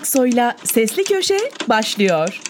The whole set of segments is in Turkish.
Aksoy'la Sesli Köşe başlıyor.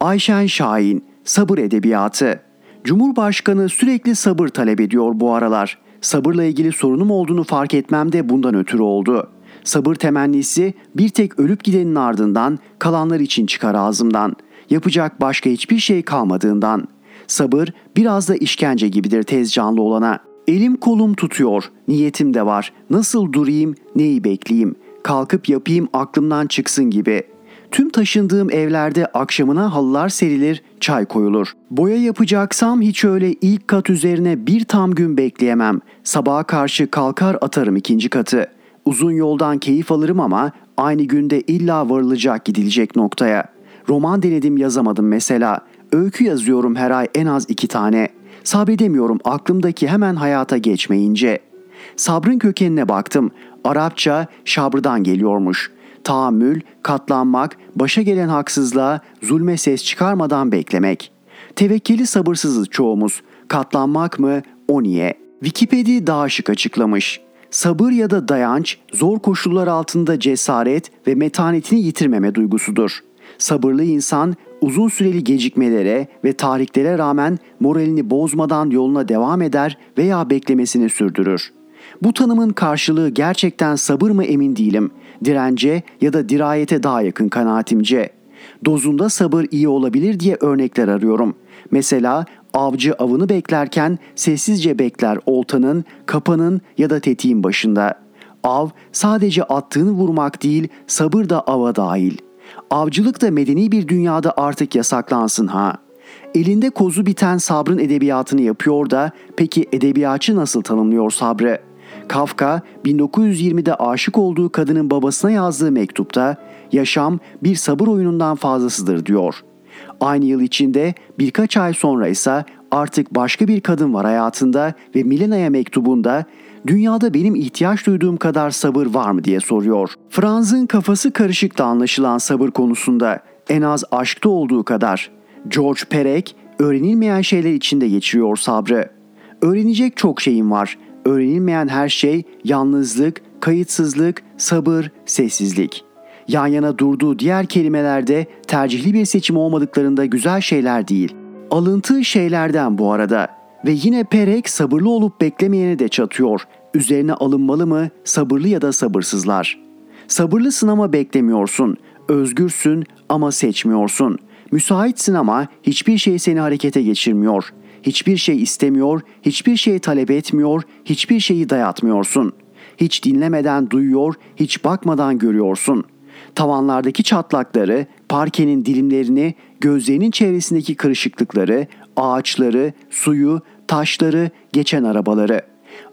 Ayşen Şahin, Sabır Edebiyatı. Cumhurbaşkanı sürekli sabır talep ediyor bu aralar. Sabırla ilgili sorunum olduğunu fark etmem de bundan ötürü oldu. Sabır temennisi bir tek ölüp gidenin ardından kalanlar için çıkar ağzımdan. Yapacak başka hiçbir şey kalmadığından. Sabır biraz da işkence gibidir tez canlı olana. Elim kolum tutuyor, niyetim de var. Nasıl durayım, neyi bekleyeyim? Kalkıp yapayım aklımdan çıksın gibi. Tüm taşındığım evlerde akşamına halılar serilir, çay koyulur. Boya yapacaksam hiç öyle ilk kat üzerine bir tam gün bekleyemem. Sabaha karşı kalkar atarım ikinci katı. Uzun yoldan keyif alırım ama aynı günde illa varılacak gidilecek noktaya. Roman denedim yazamadım mesela. Öykü yazıyorum her ay en az iki tane. Sabredemiyorum aklımdaki hemen hayata geçmeyince. Sabrın kökenine baktım. Arapça şabrdan geliyormuş. Tahammül, katlanmak, başa gelen haksızlığa, zulme ses çıkarmadan beklemek. Tevekkeli sabırsızız çoğumuz. Katlanmak mı? O niye? Wikipedia daha şık açıklamış. Sabır ya da dayanç, zor koşullar altında cesaret ve metanetini yitirmeme duygusudur. Sabırlı insan uzun süreli gecikmelere ve tahriklere rağmen moralini bozmadan yoluna devam eder veya beklemesini sürdürür. Bu tanımın karşılığı gerçekten sabır mı emin değilim. Dirence ya da dirayete daha yakın kanaatimce. Dozunda sabır iyi olabilir diye örnekler arıyorum. Mesela avcı avını beklerken sessizce bekler oltanın, kapanın ya da tetiğin başında. Av sadece attığını vurmak değil, sabır da ava dahil. Avcılık da medeni bir dünyada artık yasaklansın ha. Elinde kozu biten sabrın edebiyatını yapıyor da peki edebiyatçı nasıl tanımlıyor sabrı? Kafka 1920'de aşık olduğu kadının babasına yazdığı mektupta yaşam bir sabır oyunundan fazlasıdır diyor. Aynı yıl içinde birkaç ay sonra ise artık başka bir kadın var hayatında ve Milena'ya mektubunda dünyada benim ihtiyaç duyduğum kadar sabır var mı diye soruyor. Franz'ın kafası karışıktı anlaşılan sabır konusunda en az aşkta olduğu kadar. George Perec öğrenilmeyen şeyler içinde geçiriyor sabrı. Öğrenecek çok şeyim var. Öğrenilmeyen her şey yalnızlık, kayıtsızlık, sabır, sessizlik. Yan yana durduğu diğer kelimelerde tercihli bir seçim olmadıklarında güzel şeyler değil. Alıntı şeylerden bu arada. Ve yine Perek sabırlı olup beklemeyene de çatıyor. Üzerine alınmalı mı sabırlı ya da sabırsızlar. Sabırlısın ama beklemiyorsun. Özgürsün ama seçmiyorsun. Müsaitsin ama hiçbir şey seni harekete geçirmiyor. Hiçbir şey istemiyor, hiçbir şey talep etmiyor, hiçbir şeyi dayatmıyorsun. Hiç dinlemeden duyuyor, hiç bakmadan görüyorsun. Tavanlardaki çatlakları, parkenin dilimlerini, gözlerinin çevresindeki kırışıklıkları, ağaçları, suyu, taşları, geçen arabaları.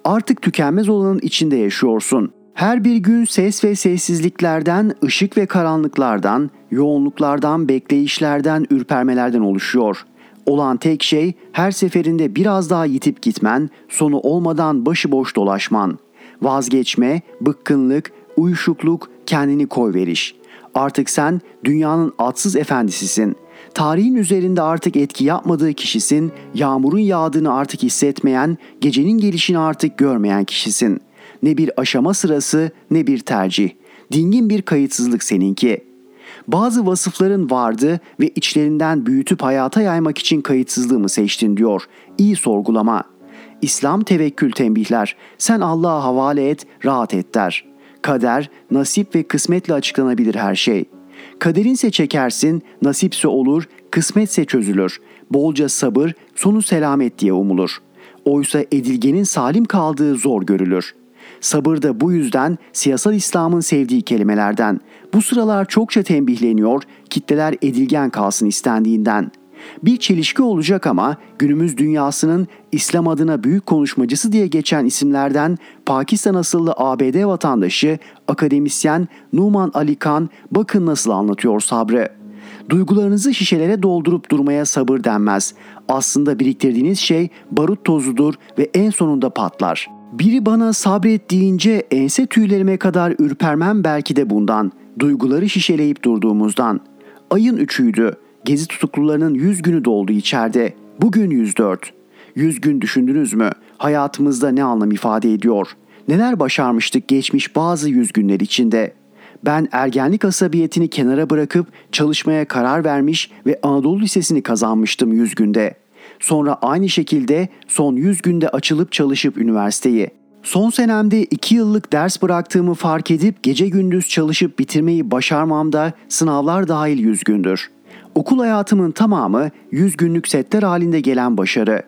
Artık tükenmez olanın içinde yaşıyorsun. Her bir gün ses ve sessizliklerden, ışık ve karanlıklardan, yoğunluklardan, bekleyişlerden, ürpermelerden oluşuyor. Olan tek şey her seferinde biraz daha yitip gitmen, sonu olmadan başıboş dolaşman. Vazgeçme, bıkkınlık, uyuşukluk, kendini koy veriş. Artık sen dünyanın atsız efendisisin. Tarihin üzerinde artık etki yapmadığı kişisin, yağmurun yağdığını artık hissetmeyen, gecenin gelişini artık görmeyen kişisin. Ne bir aşama sırası ne bir tercih. Dingin bir kayıtsızlık seninki. Bazı vasıfların vardı ve içlerinden büyütüp hayata yaymak için kayıtsızlığımı seçtin diyor. İyi sorgulama. İslam tevekkül tembihler. Sen Allah'a havale et, rahat et der. Kader, nasip ve kısmetle açıklanabilir her şey. Kaderinse çekersin, nasipse olur, kısmetse çözülür. Bolca sabır, sonu selamet diye umulur. Oysa edilgenin salim kaldığı zor görülür. Sabır da bu yüzden siyasal İslam'ın sevdiği kelimelerden. Bu sıralar çokça tembihleniyor, kitleler edilgen kalsın istendiğinden. Bir çelişki olacak ama günümüz dünyasının İslam adına büyük konuşmacısı diye geçen isimlerden Pakistan asıllı ABD vatandaşı akademisyen Numan Ali Khan bakın nasıl anlatıyor sabrı. Duygularınızı şişelere doldurup durmaya sabır denmez. Aslında biriktirdiğiniz şey barut tozudur ve en sonunda patlar. Biri bana sabret deyince ense tüylerime kadar ürpermem belki de bundan. Duyguları şişeleyip durduğumuzdan. Ayın üçüydü. Gezi tutuklularının 100 günü doldu içeride. Bugün 104. 100 gün düşündünüz mü? Hayatımızda ne anlam ifade ediyor? Neler başarmıştık geçmiş bazı yüz günler içinde. Ben ergenlik asabiyetini kenara bırakıp çalışmaya karar vermiş ve Anadolu Lisesi'ni kazanmıştım yüz günde. Sonra aynı şekilde son yüz günde açılıp çalışıp üniversiteyi. Son senemde iki yıllık ders bıraktığımı fark edip gece gündüz çalışıp bitirmeyi başarmamda sınavlar dahil yüz gündür. Okul hayatımın tamamı yüz günlük setler halinde gelen başarı.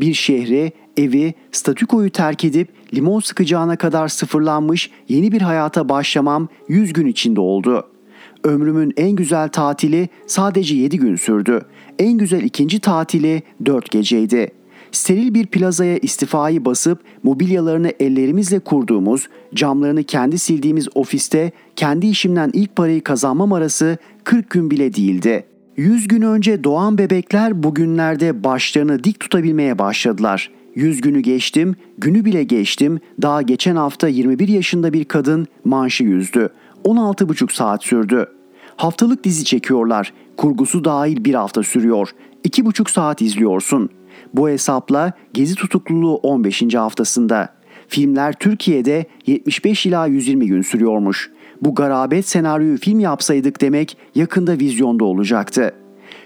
Bir şehri, evi, statükoyu terk edip limon sıkacağına kadar sıfırlanmış yeni bir hayata başlamam 100 gün içinde oldu. Ömrümün en güzel tatili sadece 7 gün sürdü. En güzel ikinci tatili 4 geceydi. Steril bir plazaya istifayı basıp mobilyalarını ellerimizle kurduğumuz, camlarını kendi sildiğimiz ofiste kendi işimden ilk parayı kazanmam arası 40 gün bile değildi.'' 100 gün önce doğan bebekler bugünlerde başlarını dik tutabilmeye başladılar. 100 günü geçtim, günü bile geçtim. Daha geçen hafta 21 yaşında bir kadın manşı yüzdü. 16,5 saat sürdü. Haftalık dizi çekiyorlar. Kurgusu dahil bir hafta sürüyor. 2,5 saat izliyorsun. Bu hesapla gezi tutukluluğu 15. haftasında. Filmler Türkiye'de 75 ila 120 gün sürüyormuş. Bu garabet senaryoyu film yapsaydık demek yakında vizyonda olacaktı.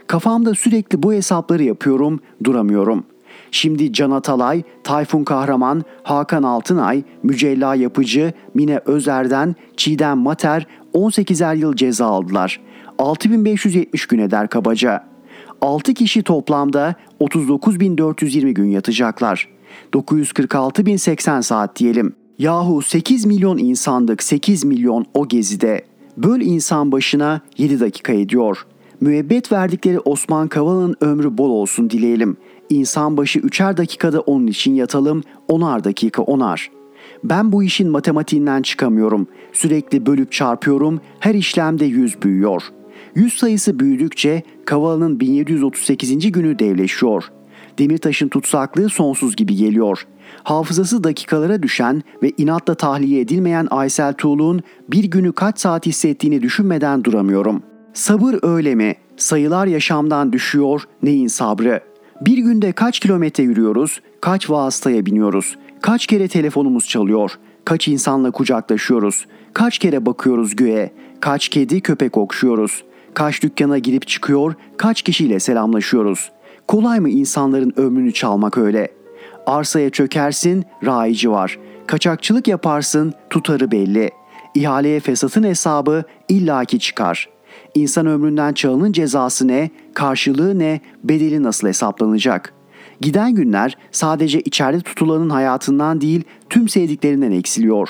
Kafamda sürekli bu hesapları yapıyorum, duramıyorum. Şimdi Can Atalay, Tayfun Kahraman, Hakan Altınay, Mücella Yapıcı, Mine Özer'den Çiğdem Mater 18'er yıl ceza aldılar. 6570 gün eder kabaca. 6 kişi toplamda 39.420 gün yatacaklar. 946.080 saat diyelim. Yahu 8 milyon insandık 8 milyon o gezide. Böl insan başına 7 dakika ediyor. Müebbet verdikleri Osman Kavala'nın ömrü bol olsun dileyelim. İnsan başı 3'er dakikada onun için yatalım, onar dakika onar. Ben bu işin matematiğinden çıkamıyorum. Sürekli bölüp çarpıyorum, her işlemde 100 büyüyor. 100 sayısı büyüdükçe Kavala'nın 1738. günü devleşiyor. Demirtaş'ın tutsaklığı sonsuz gibi geliyor.'' hafızası dakikalara düşen ve inatla tahliye edilmeyen Aysel Tuğlu'nun bir günü kaç saat hissettiğini düşünmeden duramıyorum. Sabır öyle mi? Sayılar yaşamdan düşüyor, neyin sabrı? Bir günde kaç kilometre yürüyoruz, kaç vasıtaya biniyoruz, kaç kere telefonumuz çalıyor, kaç insanla kucaklaşıyoruz, kaç kere bakıyoruz göğe, kaç kedi köpek okşuyoruz, kaç dükkana girip çıkıyor, kaç kişiyle selamlaşıyoruz. Kolay mı insanların ömrünü çalmak öyle?'' Arsaya çökersin, raici var. Kaçakçılık yaparsın, tutarı belli. İhaleye fesatın hesabı illaki çıkar. İnsan ömründen çalının cezası ne, karşılığı ne, bedeli nasıl hesaplanacak? Giden günler sadece içeride tutulanın hayatından değil tüm sevdiklerinden eksiliyor.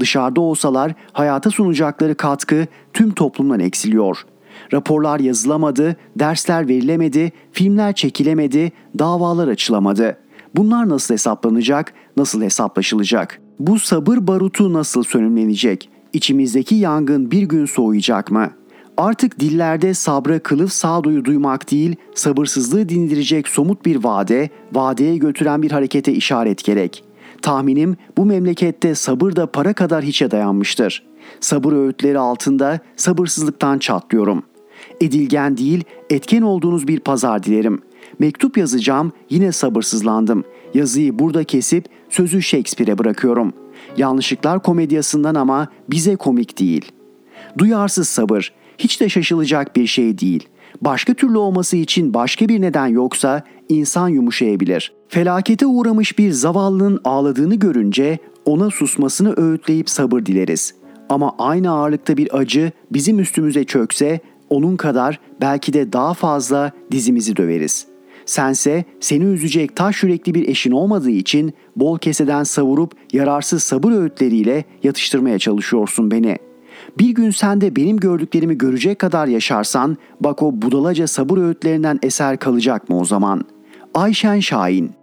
Dışarıda olsalar hayata sunacakları katkı tüm toplumdan eksiliyor. Raporlar yazılamadı, dersler verilemedi, filmler çekilemedi, davalar açılamadı.'' Bunlar nasıl hesaplanacak, nasıl hesaplaşılacak? Bu sabır barutu nasıl sönümlenecek? İçimizdeki yangın bir gün soğuyacak mı? Artık dillerde sabra kılıf sağduyu duymak değil, sabırsızlığı dindirecek somut bir vade, vadeye götüren bir harekete işaret gerek. Tahminim bu memlekette sabır da para kadar hiçe dayanmıştır. Sabır öğütleri altında sabırsızlıktan çatlıyorum. Edilgen değil, etken olduğunuz bir pazar dilerim. Mektup yazacağım yine sabırsızlandım. Yazıyı burada kesip sözü Shakespeare'e bırakıyorum. Yanlışlıklar komedyasından ama bize komik değil. Duyarsız sabır hiç de şaşılacak bir şey değil. Başka türlü olması için başka bir neden yoksa insan yumuşayabilir. Felakete uğramış bir zavallının ağladığını görünce ona susmasını öğütleyip sabır dileriz. Ama aynı ağırlıkta bir acı bizim üstümüze çökse onun kadar belki de daha fazla dizimizi döveriz.'' Sense seni üzecek taş yürekli bir eşin olmadığı için bol keseden savurup yararsız sabır öğütleriyle yatıştırmaya çalışıyorsun beni. Bir gün sen de benim gördüklerimi görecek kadar yaşarsan bak o budalaca sabır öğütlerinden eser kalacak mı o zaman? Ayşen Şahin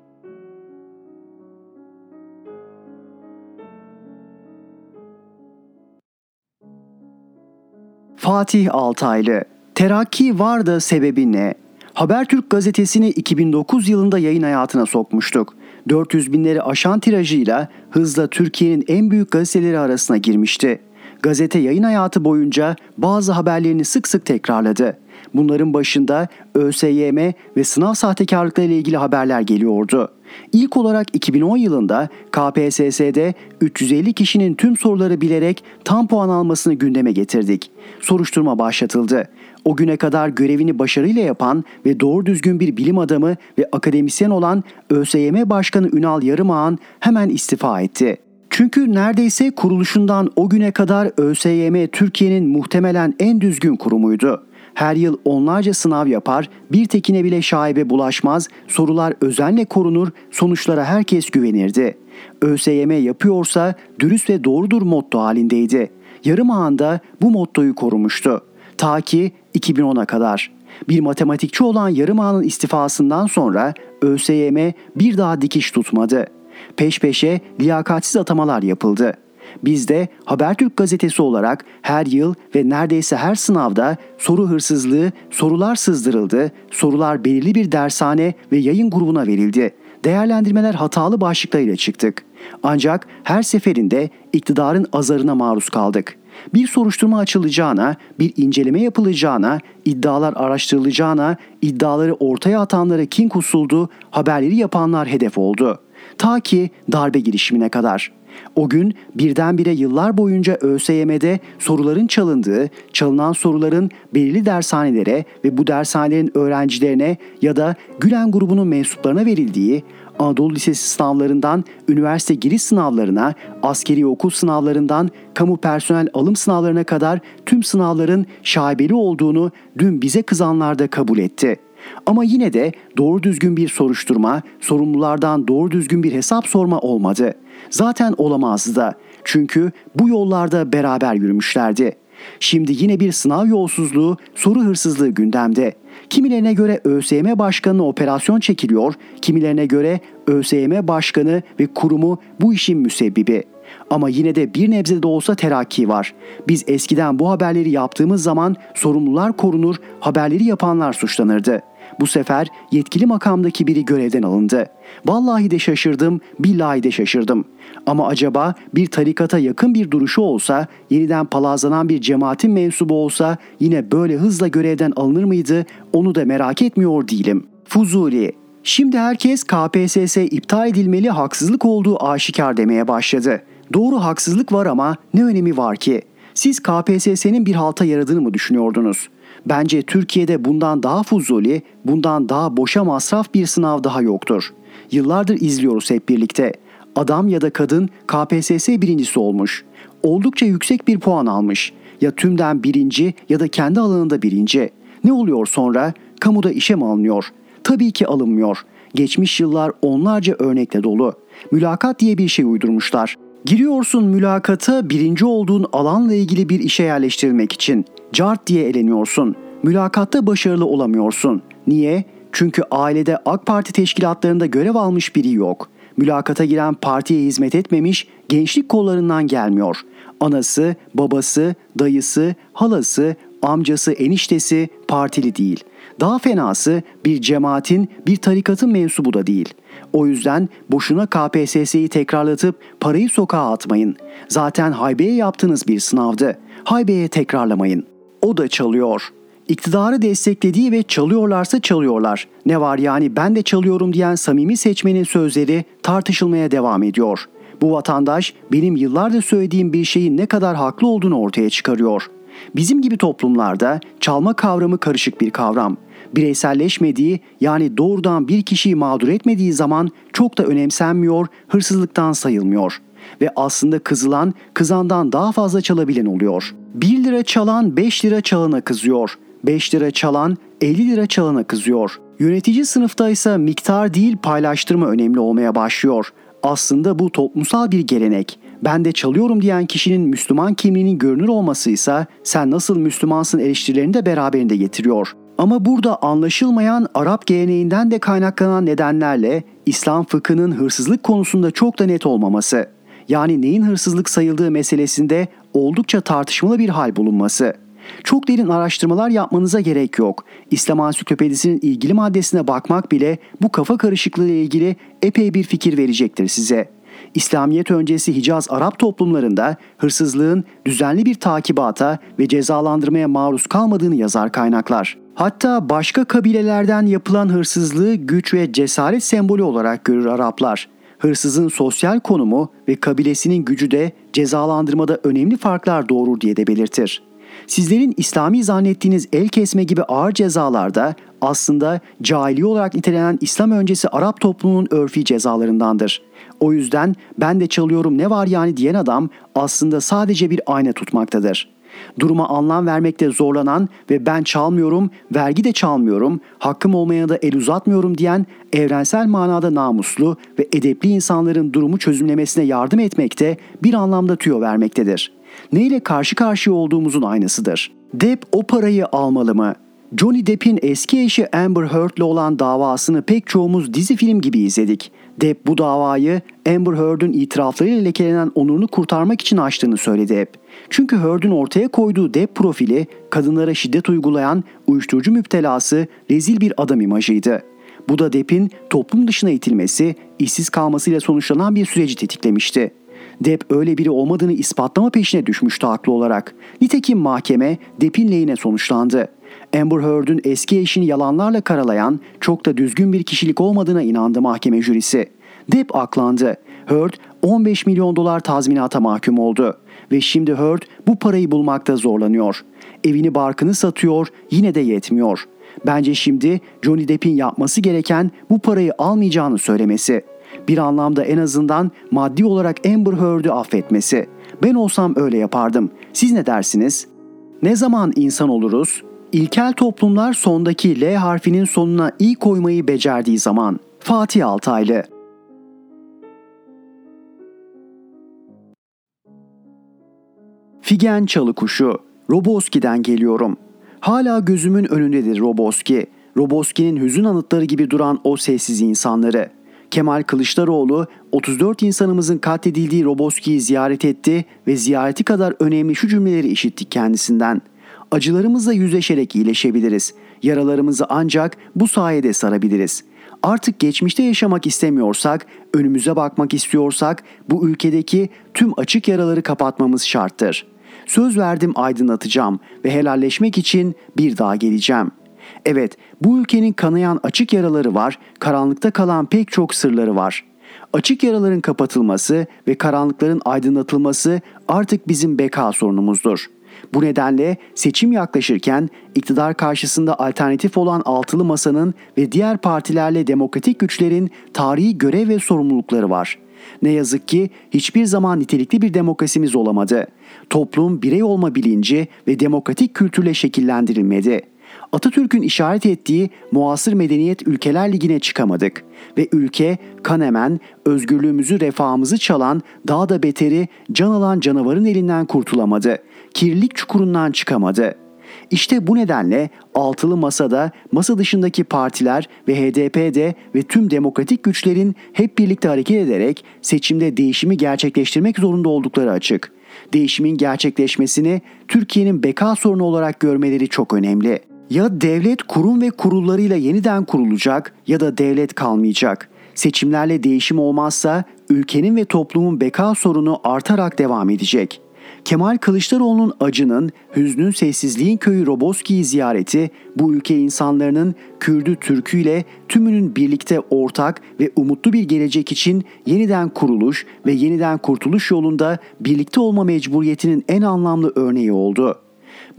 Fatih Altaylı Terakki var da sebebi ne? Habertürk gazetesini 2009 yılında yayın hayatına sokmuştuk. 400 binleri aşan tirajıyla hızla Türkiye'nin en büyük gazeteleri arasına girmişti. Gazete yayın hayatı boyunca bazı haberlerini sık sık tekrarladı. Bunların başında ÖSYM ve sınav sahtekarlıkları ile ilgili haberler geliyordu. İlk olarak 2010 yılında KPSS'de 350 kişinin tüm soruları bilerek tam puan almasını gündeme getirdik. Soruşturma başlatıldı. O güne kadar görevini başarıyla yapan ve doğru düzgün bir bilim adamı ve akademisyen olan ÖSYM Başkanı Ünal Yarımağan hemen istifa etti. Çünkü neredeyse kuruluşundan o güne kadar ÖSYM Türkiye'nin muhtemelen en düzgün kurumuydu. Her yıl onlarca sınav yapar, bir tekine bile şaibe bulaşmaz, sorular özenle korunur, sonuçlara herkes güvenirdi. ÖSYM yapıyorsa dürüst ve doğrudur motto halindeydi. Yarım ağında bu mottoyu korumuştu. Ta ki 2010'a kadar. Bir matematikçi olan yarım ağanın istifasından sonra ÖSYM bir daha dikiş tutmadı. Peş peşe liyakatsiz atamalar yapıldı. Biz de Habertürk gazetesi olarak her yıl ve neredeyse her sınavda soru hırsızlığı, sorular sızdırıldı, sorular belirli bir dershane ve yayın grubuna verildi. Değerlendirmeler hatalı başlıklarıyla çıktık. Ancak her seferinde iktidarın azarına maruz kaldık. Bir soruşturma açılacağına, bir inceleme yapılacağına, iddialar araştırılacağına, iddiaları ortaya atanlara kin kusuldu, haberleri yapanlar hedef oldu. Ta ki darbe girişimine kadar.'' O gün birdenbire yıllar boyunca ÖSYM'de soruların çalındığı, çalınan soruların belirli dershanelere ve bu dershanelerin öğrencilerine ya da Gülen grubunun mensuplarına verildiği, Anadolu Lisesi sınavlarından üniversite giriş sınavlarına, askeri okul sınavlarından kamu personel alım sınavlarına kadar tüm sınavların şaibeli olduğunu dün bize kızanlar da kabul etti.'' Ama yine de doğru düzgün bir soruşturma, sorumlulardan doğru düzgün bir hesap sorma olmadı. Zaten olamazdı da. Çünkü bu yollarda beraber yürümüşlerdi. Şimdi yine bir sınav yolsuzluğu, soru hırsızlığı gündemde. Kimilerine göre ÖSYM Başkanı operasyon çekiliyor, kimilerine göre ÖSYM Başkanı ve kurumu bu işin müsebbibi. Ama yine de bir nebze de olsa terakki var. Biz eskiden bu haberleri yaptığımız zaman sorumlular korunur, haberleri yapanlar suçlanırdı.'' Bu sefer yetkili makamdaki biri görevden alındı. Vallahi de şaşırdım, billahi de şaşırdım. Ama acaba bir tarikata yakın bir duruşu olsa, yeniden palazlanan bir cemaatin mensubu olsa yine böyle hızla görevden alınır mıydı? Onu da merak etmiyor değilim. Fuzuli Şimdi herkes KPSS iptal edilmeli haksızlık olduğu aşikar demeye başladı. Doğru haksızlık var ama ne önemi var ki? Siz KPSS'nin bir halta yaradığını mı düşünüyordunuz? Bence Türkiye'de bundan daha fuzuli, bundan daha boşa masraf bir sınav daha yoktur. Yıllardır izliyoruz hep birlikte. Adam ya da kadın KPSS birincisi olmuş. Oldukça yüksek bir puan almış. Ya tümden birinci ya da kendi alanında birinci. Ne oluyor sonra? Kamuda işe mi alınıyor? Tabii ki alınmıyor. Geçmiş yıllar onlarca örnekle dolu. Mülakat diye bir şey uydurmuşlar. Giriyorsun mülakata birinci olduğun alanla ilgili bir işe yerleştirilmek için. Cart diye eleniyorsun. Mülakatta başarılı olamıyorsun. Niye? Çünkü ailede AK Parti teşkilatlarında görev almış biri yok. Mülakata giren partiye hizmet etmemiş, gençlik kollarından gelmiyor. Anası, babası, dayısı, halası, amcası, eniştesi partili değil. Daha fenası bir cemaatin, bir tarikatın mensubu da değil.'' O yüzden boşuna KPSS'yi tekrarlatıp parayı sokağa atmayın. Zaten haybeye yaptığınız bir sınavdı. Haybeye tekrarlamayın. O da çalıyor. İktidarı desteklediği ve çalıyorlarsa çalıyorlar. Ne var yani ben de çalıyorum diyen samimi seçmenin sözleri tartışılmaya devam ediyor. Bu vatandaş benim yıllardır söylediğim bir şeyin ne kadar haklı olduğunu ortaya çıkarıyor. Bizim gibi toplumlarda çalma kavramı karışık bir kavram bireyselleşmediği yani doğrudan bir kişiyi mağdur etmediği zaman çok da önemsenmiyor, hırsızlıktan sayılmıyor. Ve aslında kızılan kızandan daha fazla çalabilen oluyor. 1 lira çalan 5 lira çalana kızıyor. 5 lira çalan 50 lira çalana kızıyor. Yönetici sınıfta ise miktar değil paylaştırma önemli olmaya başlıyor. Aslında bu toplumsal bir gelenek. Ben de çalıyorum diyen kişinin Müslüman kimliğinin görünür olması ise sen nasıl Müslümansın eleştirilerini de beraberinde getiriyor. Ama burada anlaşılmayan Arap geleneğinden de kaynaklanan nedenlerle İslam fıkhının hırsızlık konusunda çok da net olmaması, yani neyin hırsızlık sayıldığı meselesinde oldukça tartışmalı bir hal bulunması. Çok derin araştırmalar yapmanıza gerek yok. İslam Ansiklopedisi'nin ilgili maddesine bakmak bile bu kafa karışıklığı ile ilgili epey bir fikir verecektir size. İslamiyet öncesi Hicaz Arap toplumlarında hırsızlığın düzenli bir takibata ve cezalandırmaya maruz kalmadığını yazar kaynaklar. Hatta başka kabilelerden yapılan hırsızlığı güç ve cesaret sembolü olarak görür Araplar. Hırsızın sosyal konumu ve kabilesinin gücü de cezalandırmada önemli farklar doğurur diye de belirtir. Sizlerin İslami zannettiğiniz el kesme gibi ağır cezalarda aslında cahili olarak nitelenen İslam öncesi Arap toplumunun örfi cezalarındandır. O yüzden ben de çalıyorum ne var yani diyen adam aslında sadece bir ayna tutmaktadır. Duruma anlam vermekte zorlanan ve ben çalmıyorum, vergi de çalmıyorum, hakkım olmayana da el uzatmıyorum diyen evrensel manada namuslu ve edepli insanların durumu çözümlemesine yardım etmekte bir anlamda tüyo vermektedir. Neyle karşı karşıya olduğumuzun aynasıdır. Depp o parayı almalı mı? Johnny Depp'in eski eşi Amber Heard'le olan davasını pek çoğumuz dizi film gibi izledik. Depp bu davayı Amber Heard'ün itiraflarıyla lekelenen onurunu kurtarmak için açtığını söyledi hep. Çünkü Heard'ün ortaya koyduğu Depp profili kadınlara şiddet uygulayan uyuşturucu müptelası rezil bir adam imajıydı. Bu da Depp'in toplum dışına itilmesi, işsiz kalmasıyla sonuçlanan bir süreci tetiklemişti. Depp öyle biri olmadığını ispatlama peşine düşmüştü haklı olarak. Nitekim mahkeme Depp'in lehine sonuçlandı. Amber Heard'ün eski eşini yalanlarla karalayan çok da düzgün bir kişilik olmadığına inandı mahkeme jürisi. Depp aklandı. Heard 15 milyon dolar tazminata mahkum oldu. Ve şimdi Heard bu parayı bulmakta zorlanıyor. Evini barkını satıyor yine de yetmiyor. Bence şimdi Johnny Depp'in yapması gereken bu parayı almayacağını söylemesi. Bir anlamda en azından maddi olarak Amber Heard'ü affetmesi. Ben olsam öyle yapardım. Siz ne dersiniz? Ne zaman insan oluruz? İlkel toplumlar sondaki L harfinin sonuna i koymayı becerdiği zaman. Fatih Altaylı Figen Çalıkuşu Roboski'den geliyorum. Hala gözümün önündedir Roboski. Roboski'nin hüzün anıtları gibi duran o sessiz insanları. Kemal Kılıçdaroğlu 34 insanımızın katledildiği Roboski'yi ziyaret etti ve ziyareti kadar önemli şu cümleleri işittik kendisinden. Acılarımızla yüzleşerek iyileşebiliriz. Yaralarımızı ancak bu sayede sarabiliriz. Artık geçmişte yaşamak istemiyorsak, önümüze bakmak istiyorsak bu ülkedeki tüm açık yaraları kapatmamız şarttır. Söz verdim aydınlatacağım ve helalleşmek için bir daha geleceğim.'' Evet, bu ülkenin kanayan açık yaraları var, karanlıkta kalan pek çok sırları var. Açık yaraların kapatılması ve karanlıkların aydınlatılması artık bizim beka sorunumuzdur. Bu nedenle seçim yaklaşırken iktidar karşısında alternatif olan altılı masanın ve diğer partilerle demokratik güçlerin tarihi görev ve sorumlulukları var. Ne yazık ki hiçbir zaman nitelikli bir demokrasimiz olamadı. Toplum birey olma bilinci ve demokratik kültürle şekillendirilmedi.'' Atatürk'ün işaret ettiği muasır medeniyet ülkeler ligine çıkamadık ve ülke kanemen özgürlüğümüzü refahımızı çalan daha da beteri can alan canavarın elinden kurtulamadı. Kirlilik çukurundan çıkamadı. İşte bu nedenle altılı masada masa dışındaki partiler ve HDP'de ve tüm demokratik güçlerin hep birlikte hareket ederek seçimde değişimi gerçekleştirmek zorunda oldukları açık. Değişimin gerçekleşmesini Türkiye'nin beka sorunu olarak görmeleri çok önemli.'' Ya devlet kurum ve kurullarıyla yeniden kurulacak ya da devlet kalmayacak. Seçimlerle değişim olmazsa ülkenin ve toplumun beka sorunu artarak devam edecek. Kemal Kılıçdaroğlu'nun acının, hüznün sessizliğin köyü Roboski'yi ziyareti bu ülke insanlarının Kürdü Türkü ile tümünün birlikte ortak ve umutlu bir gelecek için yeniden kuruluş ve yeniden kurtuluş yolunda birlikte olma mecburiyetinin en anlamlı örneği oldu.''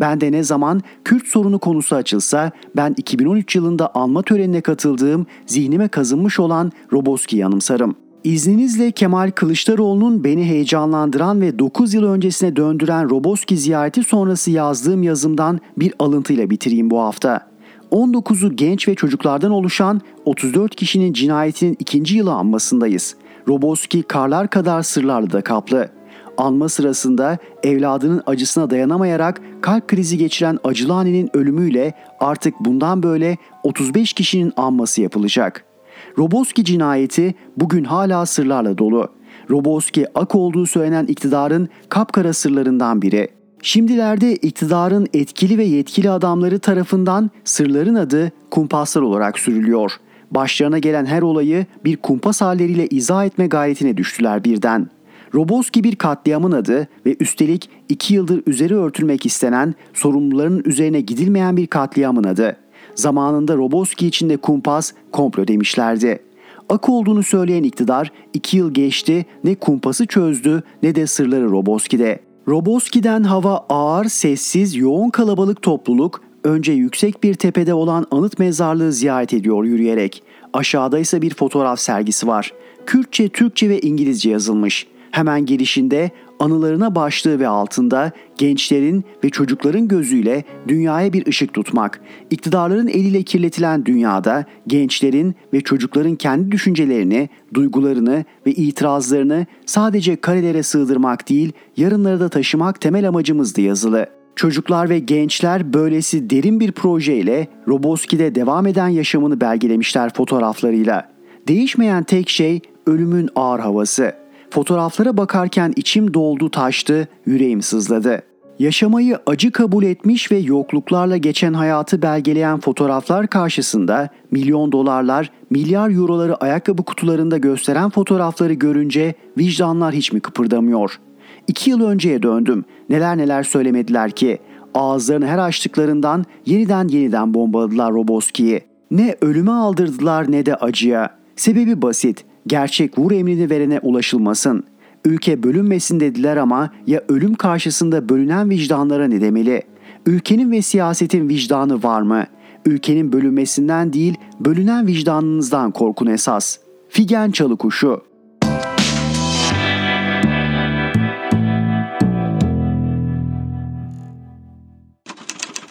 Ben de ne zaman Kürt sorunu konusu açılsa ben 2013 yılında anma törenine katıldığım zihnime kazınmış olan Roboski'yi anımsarım. İzninizle Kemal Kılıçdaroğlu'nun beni heyecanlandıran ve 9 yıl öncesine döndüren Roboski ziyareti sonrası yazdığım yazımdan bir alıntıyla bitireyim bu hafta. 19'u genç ve çocuklardan oluşan 34 kişinin cinayetinin ikinci yılı anmasındayız. Roboski karlar kadar sırlarla da kaplı anma sırasında evladının acısına dayanamayarak kalp krizi geçiren acılı annenin ölümüyle artık bundan böyle 35 kişinin anması yapılacak. Roboski cinayeti bugün hala sırlarla dolu. Roboski ak olduğu söylenen iktidarın kapkara sırlarından biri. Şimdilerde iktidarın etkili ve yetkili adamları tarafından sırların adı kumpaslar olarak sürülüyor. başlarına gelen her olayı bir kumpas halleriyle izah etme gayretine düştüler birden. Roboski bir katliamın adı ve üstelik iki yıldır üzeri örtülmek istenen sorumluların üzerine gidilmeyen bir katliamın adı. Zamanında Roboski içinde kumpas, komplo demişlerdi. Akı olduğunu söyleyen iktidar iki yıl geçti ne kumpası çözdü ne de sırları Roboski'de. Roboski'den hava ağır, sessiz, yoğun kalabalık topluluk önce yüksek bir tepede olan anıt mezarlığı ziyaret ediyor yürüyerek. Aşağıda ise bir fotoğraf sergisi var. Kürtçe, Türkçe ve İngilizce yazılmış. Hemen girişinde anılarına başlığı ve altında gençlerin ve çocukların gözüyle dünyaya bir ışık tutmak. İktidarların eliyle kirletilen dünyada gençlerin ve çocukların kendi düşüncelerini, duygularını ve itirazlarını sadece karelere sığdırmak değil, yarınları da taşımak temel amacımızdı yazılı. Çocuklar ve gençler böylesi derin bir projeyle Roboski'de devam eden yaşamını belgelemişler fotoğraflarıyla. Değişmeyen tek şey ölümün ağır havası. Fotoğraflara bakarken içim doldu taştı, yüreğim sızladı. Yaşamayı acı kabul etmiş ve yokluklarla geçen hayatı belgeleyen fotoğraflar karşısında milyon dolarlar, milyar euroları ayakkabı kutularında gösteren fotoğrafları görünce vicdanlar hiç mi kıpırdamıyor? İki yıl önceye döndüm. Neler neler söylemediler ki. Ağızlarını her açtıklarından yeniden yeniden bombaladılar Roboski'yi. Ne ölüme aldırdılar ne de acıya. Sebebi basit. Gerçek vur emrini verene ulaşılmasın. Ülke bölünmesin dediler ama ya ölüm karşısında bölünen vicdanlara ne demeli? Ülkenin ve siyasetin vicdanı var mı? Ülkenin bölünmesinden değil, bölünen vicdanınızdan korkun esas. Figen Çalıkuşu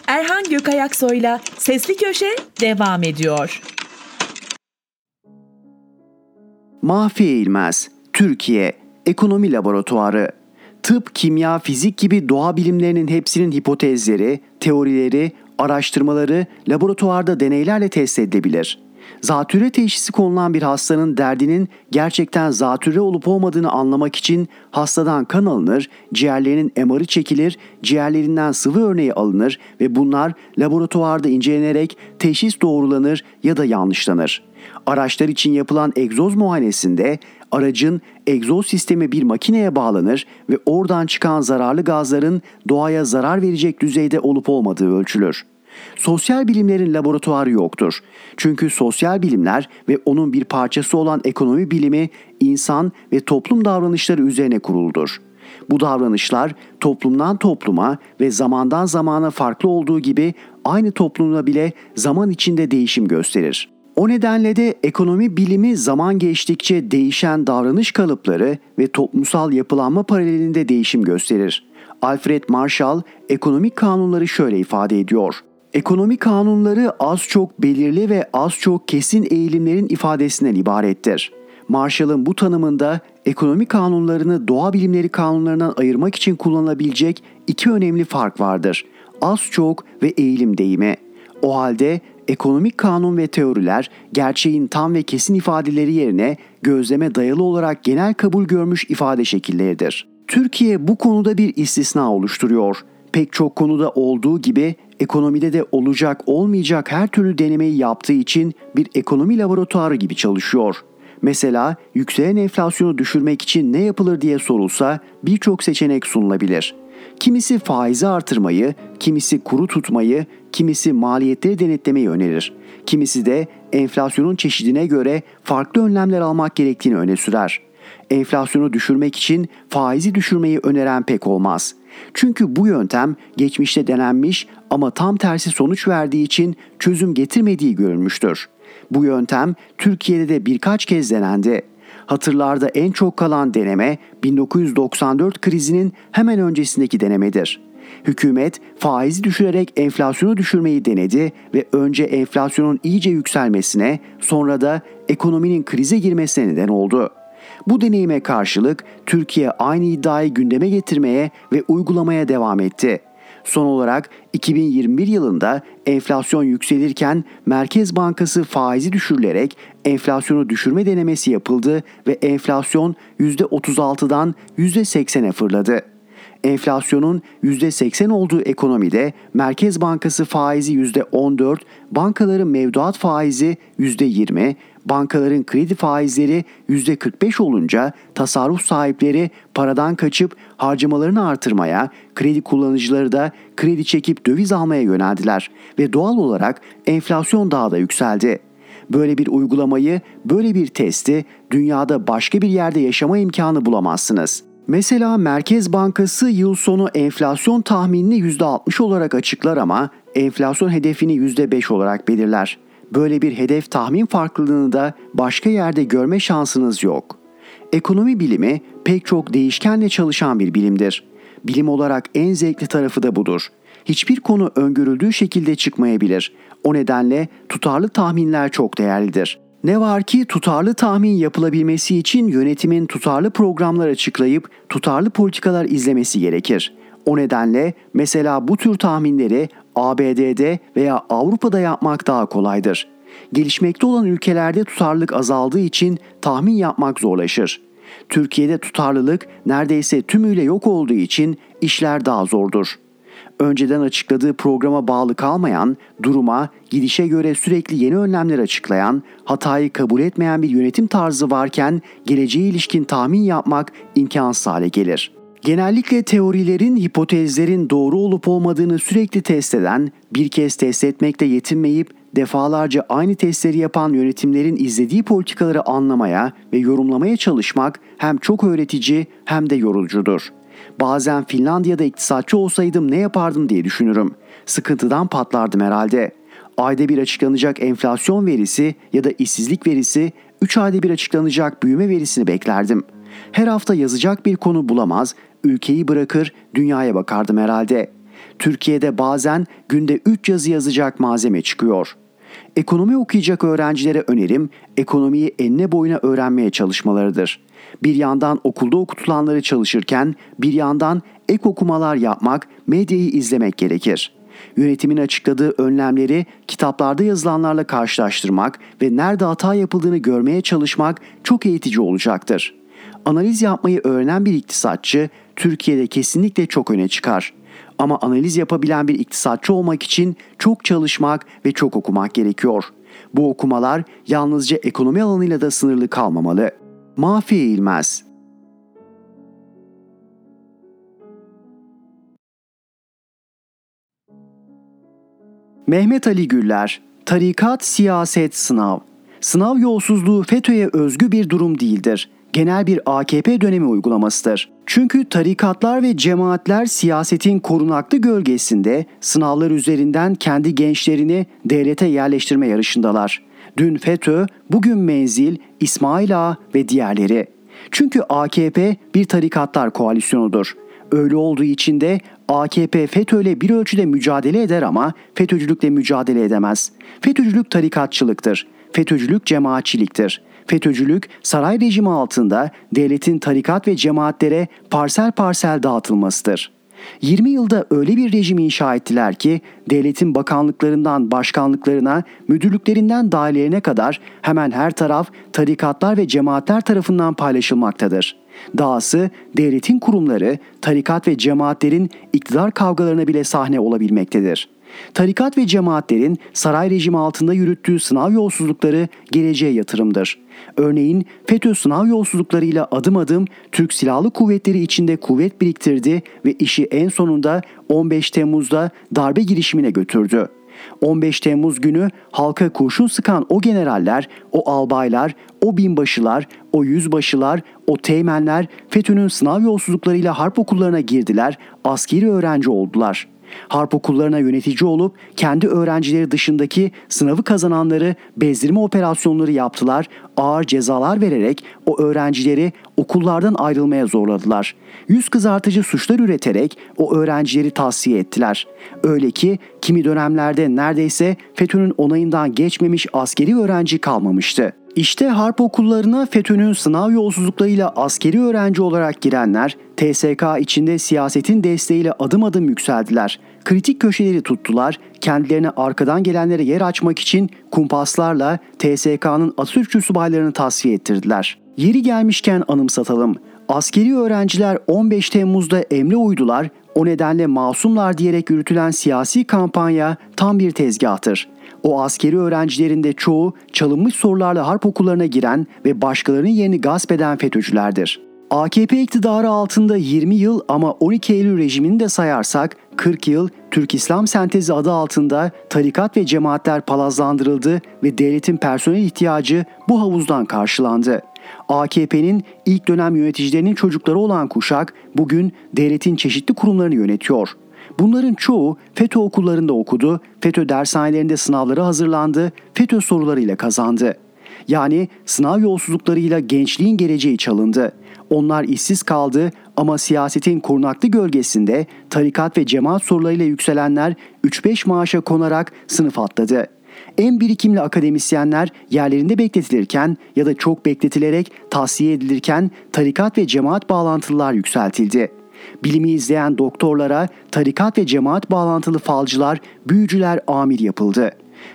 Erhan Gökayaksoy'la Sesli Köşe devam ediyor. Mahfi Eğilmez, Türkiye, Ekonomi Laboratuvarı. Tıp, kimya, fizik gibi doğa bilimlerinin hepsinin hipotezleri, teorileri, araştırmaları laboratuvarda deneylerle test edilebilir. Zatürre teşhisi konulan bir hastanın derdinin gerçekten zatürre olup olmadığını anlamak için hastadan kan alınır, ciğerlerinin MR'ı çekilir, ciğerlerinden sıvı örneği alınır ve bunlar laboratuvarda incelenerek teşhis doğrulanır ya da yanlışlanır. Araçlar için yapılan egzoz muayenesinde aracın egzoz sistemi bir makineye bağlanır ve oradan çıkan zararlı gazların doğaya zarar verecek düzeyde olup olmadığı ölçülür. Sosyal bilimlerin laboratuvarı yoktur. Çünkü sosyal bilimler ve onun bir parçası olan ekonomi bilimi insan ve toplum davranışları üzerine kuruludur. Bu davranışlar toplumdan topluma ve zamandan zamana farklı olduğu gibi aynı toplumda bile zaman içinde değişim gösterir. O nedenle de ekonomi bilimi zaman geçtikçe değişen davranış kalıpları ve toplumsal yapılanma paralelinde değişim gösterir. Alfred Marshall ekonomik kanunları şöyle ifade ediyor. Ekonomi kanunları az çok belirli ve az çok kesin eğilimlerin ifadesinden ibarettir. Marshall'ın bu tanımında ekonomi kanunlarını doğa bilimleri kanunlarından ayırmak için kullanılabilecek iki önemli fark vardır. Az çok ve eğilim deyimi. O halde ekonomik kanun ve teoriler gerçeğin tam ve kesin ifadeleri yerine gözleme dayalı olarak genel kabul görmüş ifade şekilleridir. Türkiye bu konuda bir istisna oluşturuyor. Pek çok konuda olduğu gibi ekonomide de olacak olmayacak her türlü denemeyi yaptığı için bir ekonomi laboratuvarı gibi çalışıyor. Mesela yükselen enflasyonu düşürmek için ne yapılır diye sorulsa birçok seçenek sunulabilir. Kimisi faizi artırmayı, kimisi kuru tutmayı, kimisi maliyetleri denetlemeyi önerir. Kimisi de enflasyonun çeşidine göre farklı önlemler almak gerektiğini öne sürer. Enflasyonu düşürmek için faizi düşürmeyi öneren pek olmaz. Çünkü bu yöntem geçmişte denenmiş ama tam tersi sonuç verdiği için çözüm getirmediği görülmüştür. Bu yöntem Türkiye'de de birkaç kez denendi. Hatırlarda en çok kalan deneme 1994 krizinin hemen öncesindeki denemedir. Hükümet faizi düşürerek enflasyonu düşürmeyi denedi ve önce enflasyonun iyice yükselmesine sonra da ekonominin krize girmesine neden oldu. Bu deneyime karşılık Türkiye aynı iddiayı gündeme getirmeye ve uygulamaya devam etti. Son olarak 2021 yılında enflasyon yükselirken Merkez Bankası faizi düşürülerek enflasyonu düşürme denemesi yapıldı ve enflasyon %36'dan %80'e fırladı. Enflasyonun %80 olduğu ekonomide Merkez Bankası faizi %14, bankaların mevduat faizi %20, bankaların kredi faizleri %45 olunca tasarruf sahipleri paradan kaçıp harcamalarını artırmaya, kredi kullanıcıları da kredi çekip döviz almaya yöneldiler ve doğal olarak enflasyon daha da yükseldi. Böyle bir uygulamayı, böyle bir testi dünyada başka bir yerde yaşama imkanı bulamazsınız. Mesela Merkez Bankası yıl sonu enflasyon tahminini %60 olarak açıklar ama enflasyon hedefini %5 olarak belirler. Böyle bir hedef tahmin farklılığını da başka yerde görme şansınız yok. Ekonomi bilimi pek çok değişkenle çalışan bir bilimdir. Bilim olarak en zevkli tarafı da budur. Hiçbir konu öngörüldüğü şekilde çıkmayabilir. O nedenle tutarlı tahminler çok değerlidir. Ne var ki tutarlı tahmin yapılabilmesi için yönetimin tutarlı programlar açıklayıp tutarlı politikalar izlemesi gerekir. O nedenle mesela bu tür tahminleri ABD'de veya Avrupa'da yapmak daha kolaydır. Gelişmekte olan ülkelerde tutarlılık azaldığı için tahmin yapmak zorlaşır. Türkiye'de tutarlılık neredeyse tümüyle yok olduğu için işler daha zordur. Önceden açıkladığı programa bağlı kalmayan, duruma, gidişe göre sürekli yeni önlemler açıklayan, hatayı kabul etmeyen bir yönetim tarzı varken geleceğe ilişkin tahmin yapmak imkansız hale gelir.'' Genellikle teorilerin, hipotezlerin doğru olup olmadığını sürekli test eden, bir kez test etmekle yetinmeyip defalarca aynı testleri yapan yönetimlerin izlediği politikaları anlamaya ve yorumlamaya çalışmak hem çok öğretici hem de yorucudur. Bazen Finlandiya'da iktisatçı olsaydım ne yapardım diye düşünürüm. Sıkıntıdan patlardım herhalde. Ayda bir açıklanacak enflasyon verisi ya da işsizlik verisi, 3 ayda bir açıklanacak büyüme verisini beklerdim.'' Her hafta yazacak bir konu bulamaz, ülkeyi bırakır dünyaya bakardım herhalde. Türkiye'de bazen günde 3 yazı yazacak malzeme çıkıyor. Ekonomi okuyacak öğrencilere önerim ekonomiyi enine boyuna öğrenmeye çalışmalarıdır. Bir yandan okulda okutulanları çalışırken bir yandan ek okumalar yapmak, medyayı izlemek gerekir. Yönetimin açıkladığı önlemleri kitaplarda yazılanlarla karşılaştırmak ve nerede hata yapıldığını görmeye çalışmak çok eğitici olacaktır analiz yapmayı öğrenen bir iktisatçı Türkiye'de kesinlikle çok öne çıkar. Ama analiz yapabilen bir iktisatçı olmak için çok çalışmak ve çok okumak gerekiyor. Bu okumalar yalnızca ekonomi alanıyla da sınırlı kalmamalı. Mafi eğilmez. Mehmet Ali Güller, Tarikat Siyaset Sınav Sınav yolsuzluğu FETÖ'ye özgü bir durum değildir genel bir AKP dönemi uygulamasıdır. Çünkü tarikatlar ve cemaatler siyasetin korunaklı gölgesinde sınavlar üzerinden kendi gençlerini devlete yerleştirme yarışındalar. Dün FETÖ, bugün Menzil, İsmail Ağa ve diğerleri. Çünkü AKP bir tarikatlar koalisyonudur. Öyle olduğu için de AKP FETÖ'yle bir ölçüde mücadele eder ama FETÖ'cülükle mücadele edemez. FETÖ'cülük tarikatçılıktır. FETÖ'cülük cemaatçiliktir. FETÖ'cülük saray rejimi altında devletin tarikat ve cemaatlere parsel parsel dağıtılmasıdır. 20 yılda öyle bir rejim inşa ettiler ki devletin bakanlıklarından başkanlıklarına, müdürlüklerinden dairelerine kadar hemen her taraf tarikatlar ve cemaatler tarafından paylaşılmaktadır. Dahası devletin kurumları tarikat ve cemaatlerin iktidar kavgalarına bile sahne olabilmektedir. Tarikat ve cemaatlerin saray rejimi altında yürüttüğü sınav yolsuzlukları geleceğe yatırımdır. Örneğin FETÖ sınav yolsuzluklarıyla adım adım Türk Silahlı Kuvvetleri içinde kuvvet biriktirdi ve işi en sonunda 15 Temmuz'da darbe girişimine götürdü. 15 Temmuz günü halka kurşun sıkan o generaller, o albaylar, o binbaşılar, o yüzbaşılar, o teğmenler FETÖ'nün sınav yolsuzluklarıyla harp okullarına girdiler, askeri öğrenci oldular.'' Harp okullarına yönetici olup kendi öğrencileri dışındaki sınavı kazananları bezdirme operasyonları yaptılar, ağır cezalar vererek o öğrencileri okullardan ayrılmaya zorladılar. Yüz kızartıcı suçlar üreterek o öğrencileri tavsiye ettiler. Öyle ki kimi dönemlerde neredeyse FETÖ'nün onayından geçmemiş askeri öğrenci kalmamıştı. İşte harp okullarına FETÖ'nün sınav yolsuzluklarıyla askeri öğrenci olarak girenler TSK içinde siyasetin desteğiyle adım adım yükseldiler. Kritik köşeleri tuttular, kendilerine arkadan gelenlere yer açmak için kumpaslarla TSK'nın Atatürkçü subaylarını tasfiye ettirdiler. Yeri gelmişken anımsatalım. Askeri öğrenciler 15 Temmuz'da emre uydular, o nedenle masumlar diyerek yürütülen siyasi kampanya tam bir tezgahtır. O askeri öğrencilerin de çoğu çalınmış sorularla harp okullarına giren ve başkalarının yerini gasp eden FETÖ'cülerdir. AKP iktidarı altında 20 yıl ama 12 Eylül rejimini de sayarsak 40 yıl Türk İslam Sentezi adı altında tarikat ve cemaatler palazlandırıldı ve devletin personel ihtiyacı bu havuzdan karşılandı. AKP'nin ilk dönem yöneticilerinin çocukları olan kuşak bugün devletin çeşitli kurumlarını yönetiyor. Bunların çoğu FETÖ okullarında okudu, FETÖ dershanelerinde sınavları hazırlandı, FETÖ sorularıyla kazandı. Yani sınav yolsuzluklarıyla gençliğin geleceği çalındı. Onlar işsiz kaldı ama siyasetin korunaklı gölgesinde tarikat ve cemaat sorularıyla yükselenler 3-5 maaşa konarak sınıf atladı. En birikimli akademisyenler yerlerinde bekletilirken ya da çok bekletilerek tavsiye edilirken tarikat ve cemaat bağlantılılar yükseltildi. Bilimi izleyen doktorlara tarikat ve cemaat bağlantılı falcılar, büyücüler amir yapıldı.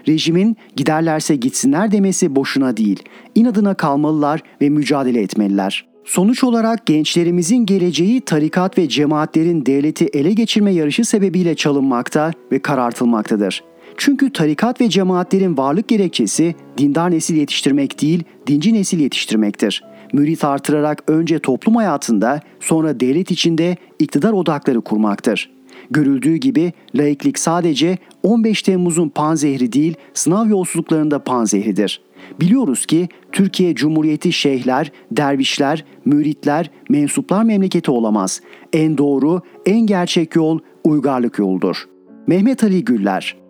Rejimin giderlerse gitsinler demesi boşuna değil. İnadına kalmalılar ve mücadele etmeliler. Sonuç olarak gençlerimizin geleceği tarikat ve cemaatlerin devleti ele geçirme yarışı sebebiyle çalınmakta ve karartılmaktadır. Çünkü tarikat ve cemaatlerin varlık gerekçesi dindar nesil yetiştirmek değil, dinci nesil yetiştirmektir. Mürit artırarak önce toplum hayatında sonra devlet içinde iktidar odakları kurmaktır. Görüldüğü gibi laiklik sadece 15 Temmuz'un panzehri değil, sınav yolsuzluklarında panzehridir. Biliyoruz ki Türkiye Cumhuriyeti şeyhler, dervişler, müritler, mensuplar memleketi olamaz. En doğru, en gerçek yol uygarlık yoldur. Mehmet Ali Güller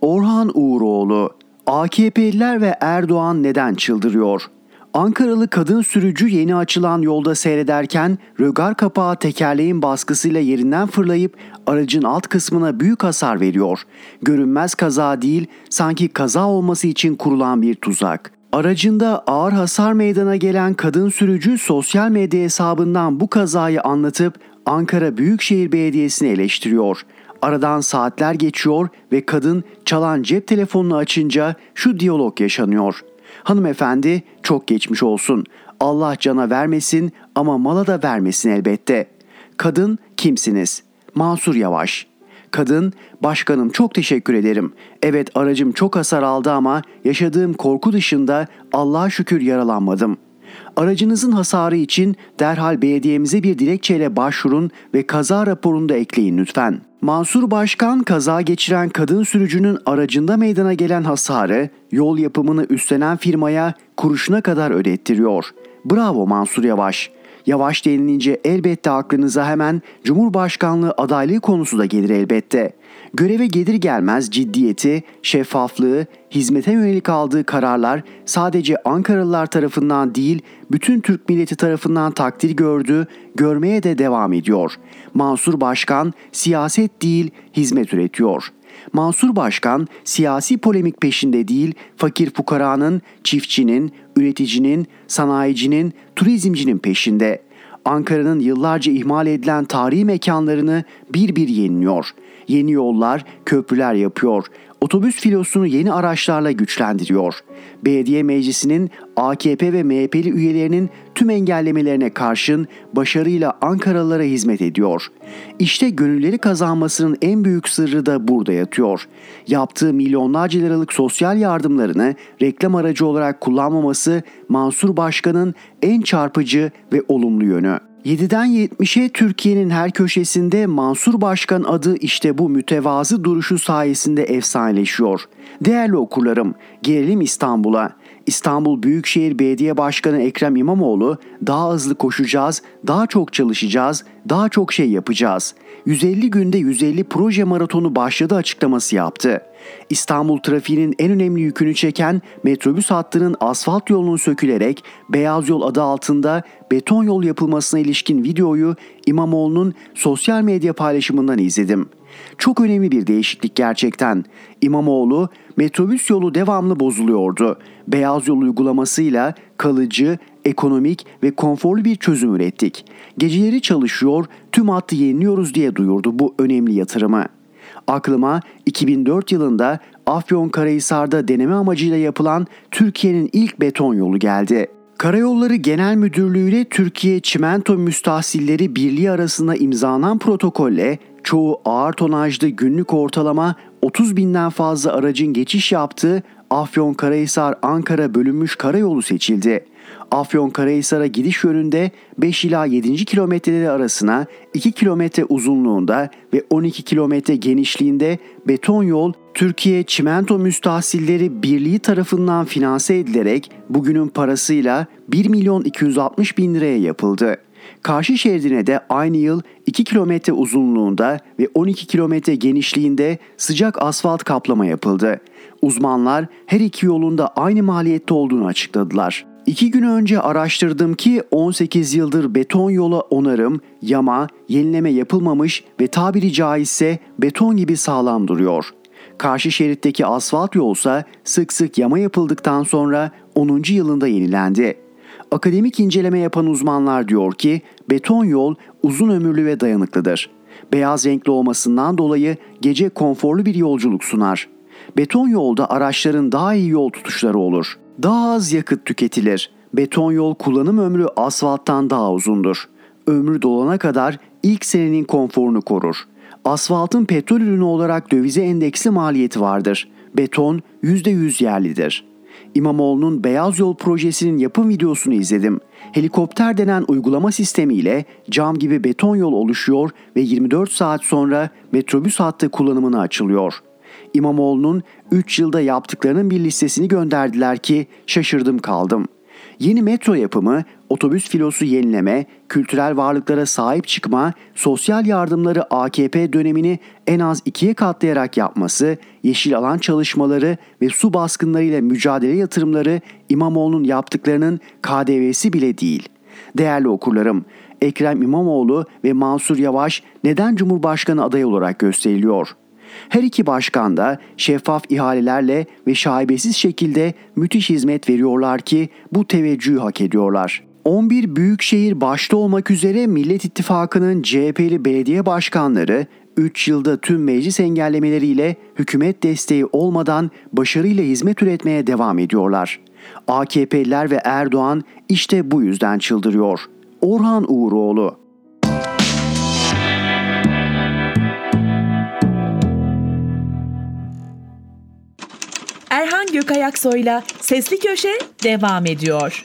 Orhan Uğuroğlu AKP'liler ve Erdoğan neden çıldırıyor? Ankaralı kadın sürücü yeni açılan yolda seyrederken rögar kapağı tekerleğin baskısıyla yerinden fırlayıp aracın alt kısmına büyük hasar veriyor. Görünmez kaza değil, sanki kaza olması için kurulan bir tuzak. Aracında ağır hasar meydana gelen kadın sürücü sosyal medya hesabından bu kazayı anlatıp Ankara Büyükşehir Belediyesi'ni eleştiriyor. Aradan saatler geçiyor ve kadın çalan cep telefonunu açınca şu diyalog yaşanıyor. Hanımefendi çok geçmiş olsun. Allah cana vermesin ama mala da vermesin elbette. Kadın kimsiniz? Mansur Yavaş. Kadın, başkanım çok teşekkür ederim. Evet aracım çok hasar aldı ama yaşadığım korku dışında Allah'a şükür yaralanmadım. Aracınızın hasarı için derhal belediyemize bir dilekçeyle başvurun ve kaza raporunu da ekleyin lütfen. Mansur Başkan kaza geçiren kadın sürücünün aracında meydana gelen hasarı yol yapımını üstlenen firmaya kuruşuna kadar ödettiriyor. Bravo Mansur Yavaş. Yavaş denilince elbette aklınıza hemen Cumhurbaşkanlığı adaylığı konusu da gelir elbette. Göreve gelir gelmez ciddiyeti, şeffaflığı, hizmete yönelik aldığı kararlar sadece Ankaralılar tarafından değil, bütün Türk milleti tarafından takdir gördü, görmeye de devam ediyor. Mansur Başkan siyaset değil, hizmet üretiyor. Mansur Başkan siyasi polemik peşinde değil, fakir fukaranın, çiftçinin, üreticinin, sanayicinin, turizmcinin peşinde. Ankara'nın yıllarca ihmal edilen tarihi mekanlarını bir bir yeniliyor. Yeni yollar, köprüler yapıyor. Otobüs filosunu yeni araçlarla güçlendiriyor. Belediye meclisinin AKP ve MHP'li üyelerinin tüm engellemelerine karşın başarıyla Ankaralılara hizmet ediyor. İşte gönülleri kazanmasının en büyük sırrı da burada yatıyor. Yaptığı milyonlarca liralık sosyal yardımlarını reklam aracı olarak kullanmaması Mansur Başkan'ın en çarpıcı ve olumlu yönü. 7'den 70'e Türkiye'nin her köşesinde Mansur Başkan adı işte bu mütevazı duruşu sayesinde efsaneleşiyor. Değerli okurlarım, gelelim İstanbul'a. İstanbul Büyükşehir Belediye Başkanı Ekrem İmamoğlu daha hızlı koşacağız, daha çok çalışacağız, daha çok şey yapacağız. 150 günde 150 proje maratonu başladı açıklaması yaptı. İstanbul trafiğinin en önemli yükünü çeken metrobüs hattının asfalt yolunun sökülerek Beyaz Yol adı altında beton yol yapılmasına ilişkin videoyu İmamoğlu'nun sosyal medya paylaşımından izledim. Çok önemli bir değişiklik gerçekten. İmamoğlu metrobüs yolu devamlı bozuluyordu. Beyaz yol uygulamasıyla kalıcı, ekonomik ve konforlu bir çözüm ürettik. Geceleri çalışıyor, tüm hattı yeniliyoruz diye duyurdu bu önemli yatırımı. Aklıma 2004 yılında Afyonkarahisar'da deneme amacıyla yapılan Türkiye'nin ilk beton yolu geldi. Karayolları Genel Müdürlüğü ile Türkiye Çimento Müstahsilleri Birliği arasında imzalanan protokolle çoğu ağır tonajlı günlük ortalama 30 binden fazla aracın geçiş yaptığı Afyonkarahisar-Ankara bölünmüş karayolu seçildi. Afyonkarahisar'a gidiş yönünde 5 ila 7. kilometreleri arasına 2 kilometre uzunluğunda ve 12 kilometre genişliğinde beton yol Türkiye Çimento Müstahsilleri Birliği tarafından finanse edilerek bugünün parasıyla 1 milyon 260 bin liraya yapıldı. Karşı şeridine de aynı yıl 2 kilometre uzunluğunda ve 12 kilometre genişliğinde sıcak asfalt kaplama yapıldı. Uzmanlar her iki yolunda aynı maliyette olduğunu açıkladılar. İki gün önce araştırdım ki 18 yıldır beton yola onarım, yama, yenileme yapılmamış ve tabiri caizse beton gibi sağlam duruyor. Karşı şeritteki asfalt yolsa sık sık yama yapıldıktan sonra 10. yılında yenilendi. Akademik inceleme yapan uzmanlar diyor ki beton yol uzun ömürlü ve dayanıklıdır. Beyaz renkli olmasından dolayı gece konforlu bir yolculuk sunar. Beton yolda araçların daha iyi yol tutuşları olur. Daha az yakıt tüketilir. Beton yol kullanım ömrü asfalttan daha uzundur. Ömrü dolana kadar ilk senenin konforunu korur. Asfaltın petrol ürünü olarak dövize endeksli maliyeti vardır. Beton %100 yerlidir. İmamoğlu'nun Beyaz Yol projesinin yapım videosunu izledim. Helikopter denen uygulama sistemiyle cam gibi beton yol oluşuyor ve 24 saat sonra metrobüs hattı kullanımına açılıyor. İmamoğlu'nun 3 yılda yaptıklarının bir listesini gönderdiler ki şaşırdım kaldım. Yeni metro yapımı, otobüs filosu yenileme, kültürel varlıklara sahip çıkma, sosyal yardımları AKP dönemini en az ikiye katlayarak yapması, yeşil alan çalışmaları ve su baskınlarıyla mücadele yatırımları İmamoğlu'nun yaptıklarının KDV'si bile değil. Değerli okurlarım, Ekrem İmamoğlu ve Mansur Yavaş neden Cumhurbaşkanı adayı olarak gösteriliyor?'' Her iki başkan da şeffaf ihalelerle ve şaibesiz şekilde müthiş hizmet veriyorlar ki bu teveccühü hak ediyorlar. 11 büyükşehir başta olmak üzere Millet İttifakı'nın CHP'li belediye başkanları 3 yılda tüm meclis engellemeleriyle hükümet desteği olmadan başarıyla hizmet üretmeye devam ediyorlar. AKP'liler ve Erdoğan işte bu yüzden çıldırıyor. Orhan Uğuroğlu Erhan Gökayaksoy'la Sesli Köşe devam ediyor.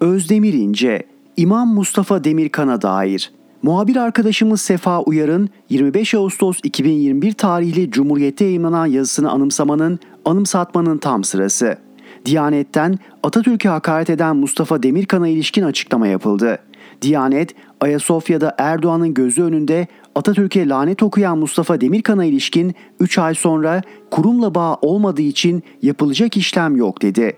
Özdemir İnce, İmam Mustafa Demirkan'a dair Muhabir arkadaşımız Sefa Uyar'ın 25 Ağustos 2021 tarihli Cumhuriyet'te yayınlanan yazısını anımsamanın, anımsatmanın tam sırası. Diyanet'ten Atatürk'e hakaret eden Mustafa Demirkan'a ilişkin açıklama yapıldı. Diyanet, Ayasofya'da Erdoğan'ın gözü önünde Atatürk'e lanet okuyan Mustafa Demirkan'a ilişkin 3 ay sonra kurumla bağ olmadığı için yapılacak işlem yok dedi.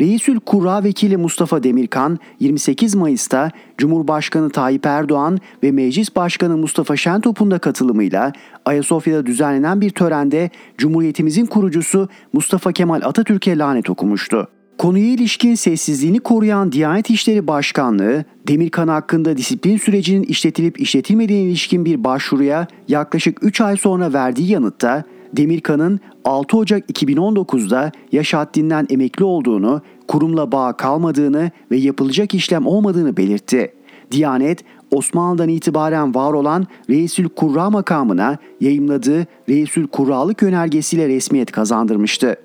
Reisül Kurra Vekili Mustafa Demirkan 28 Mayıs'ta Cumhurbaşkanı Tayyip Erdoğan ve Meclis Başkanı Mustafa Şentop'un da katılımıyla Ayasofya'da düzenlenen bir törende Cumhuriyetimizin kurucusu Mustafa Kemal Atatürk'e lanet okumuştu. Konuya ilişkin sessizliğini koruyan Diyanet İşleri Başkanlığı, Demirkan hakkında disiplin sürecinin işletilip işletilmediğine ilişkin bir başvuruya yaklaşık 3 ay sonra verdiği yanıtta Demirkan'ın 6 Ocak 2019'da yaş haddinden emekli olduğunu, kurumla bağ kalmadığını ve yapılacak işlem olmadığını belirtti. Diyanet, Osmanlı'dan itibaren var olan Reisül Kurra makamına yayımladığı Reisül Kurralık yönergesiyle resmiyet kazandırmıştı.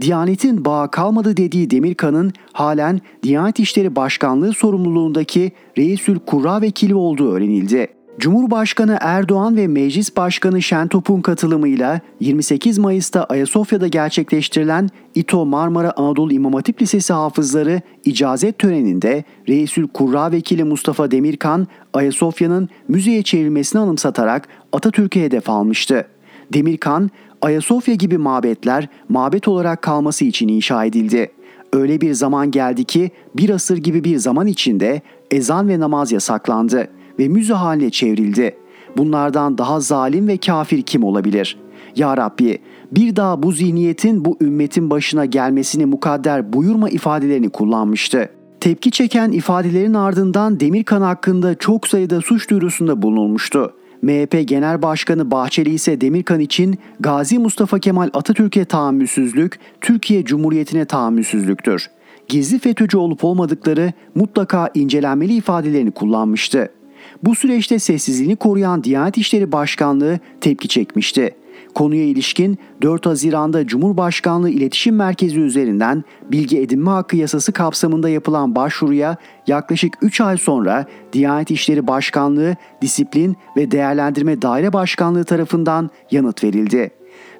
Diyanet'in bağ kalmadı dediği Demirkan'ın halen Diyanet İşleri Başkanlığı sorumluluğundaki Reisül Kurra vekili olduğu öğrenildi. Cumhurbaşkanı Erdoğan ve Meclis Başkanı Şentop'un katılımıyla 28 Mayıs'ta Ayasofya'da gerçekleştirilen İTO Marmara Anadolu İmam Hatip Lisesi hafızları icazet töreninde Reisül Kurra Vekili Mustafa Demirkan, Ayasofya'nın müzeye çevrilmesini anımsatarak Atatürk'e hedef almıştı. Demirkan, Ayasofya gibi mabetler mabet olarak kalması için inşa edildi. Öyle bir zaman geldi ki bir asır gibi bir zaman içinde ezan ve namaz yasaklandı ve müze haline çevrildi. Bunlardan daha zalim ve kafir kim olabilir? Ya Rabbi bir daha bu zihniyetin bu ümmetin başına gelmesini mukadder buyurma ifadelerini kullanmıştı. Tepki çeken ifadelerin ardından Demirkan hakkında çok sayıda suç duyurusunda bulunulmuştu. MHP Genel Başkanı Bahçeli ise Demirkan için Gazi Mustafa Kemal Atatürk'e tahammülsüzlük, Türkiye Cumhuriyeti'ne tahammülsüzlüktür. Gizli FETÖ'cü olup olmadıkları mutlaka incelenmeli ifadelerini kullanmıştı. Bu süreçte sessizliğini koruyan Diyanet İşleri Başkanlığı tepki çekmişti. Konuya ilişkin 4 Haziran'da Cumhurbaşkanlığı İletişim Merkezi üzerinden bilgi edinme hakkı yasası kapsamında yapılan başvuruya yaklaşık 3 ay sonra Diyanet İşleri Başkanlığı Disiplin ve Değerlendirme Daire Başkanlığı tarafından yanıt verildi.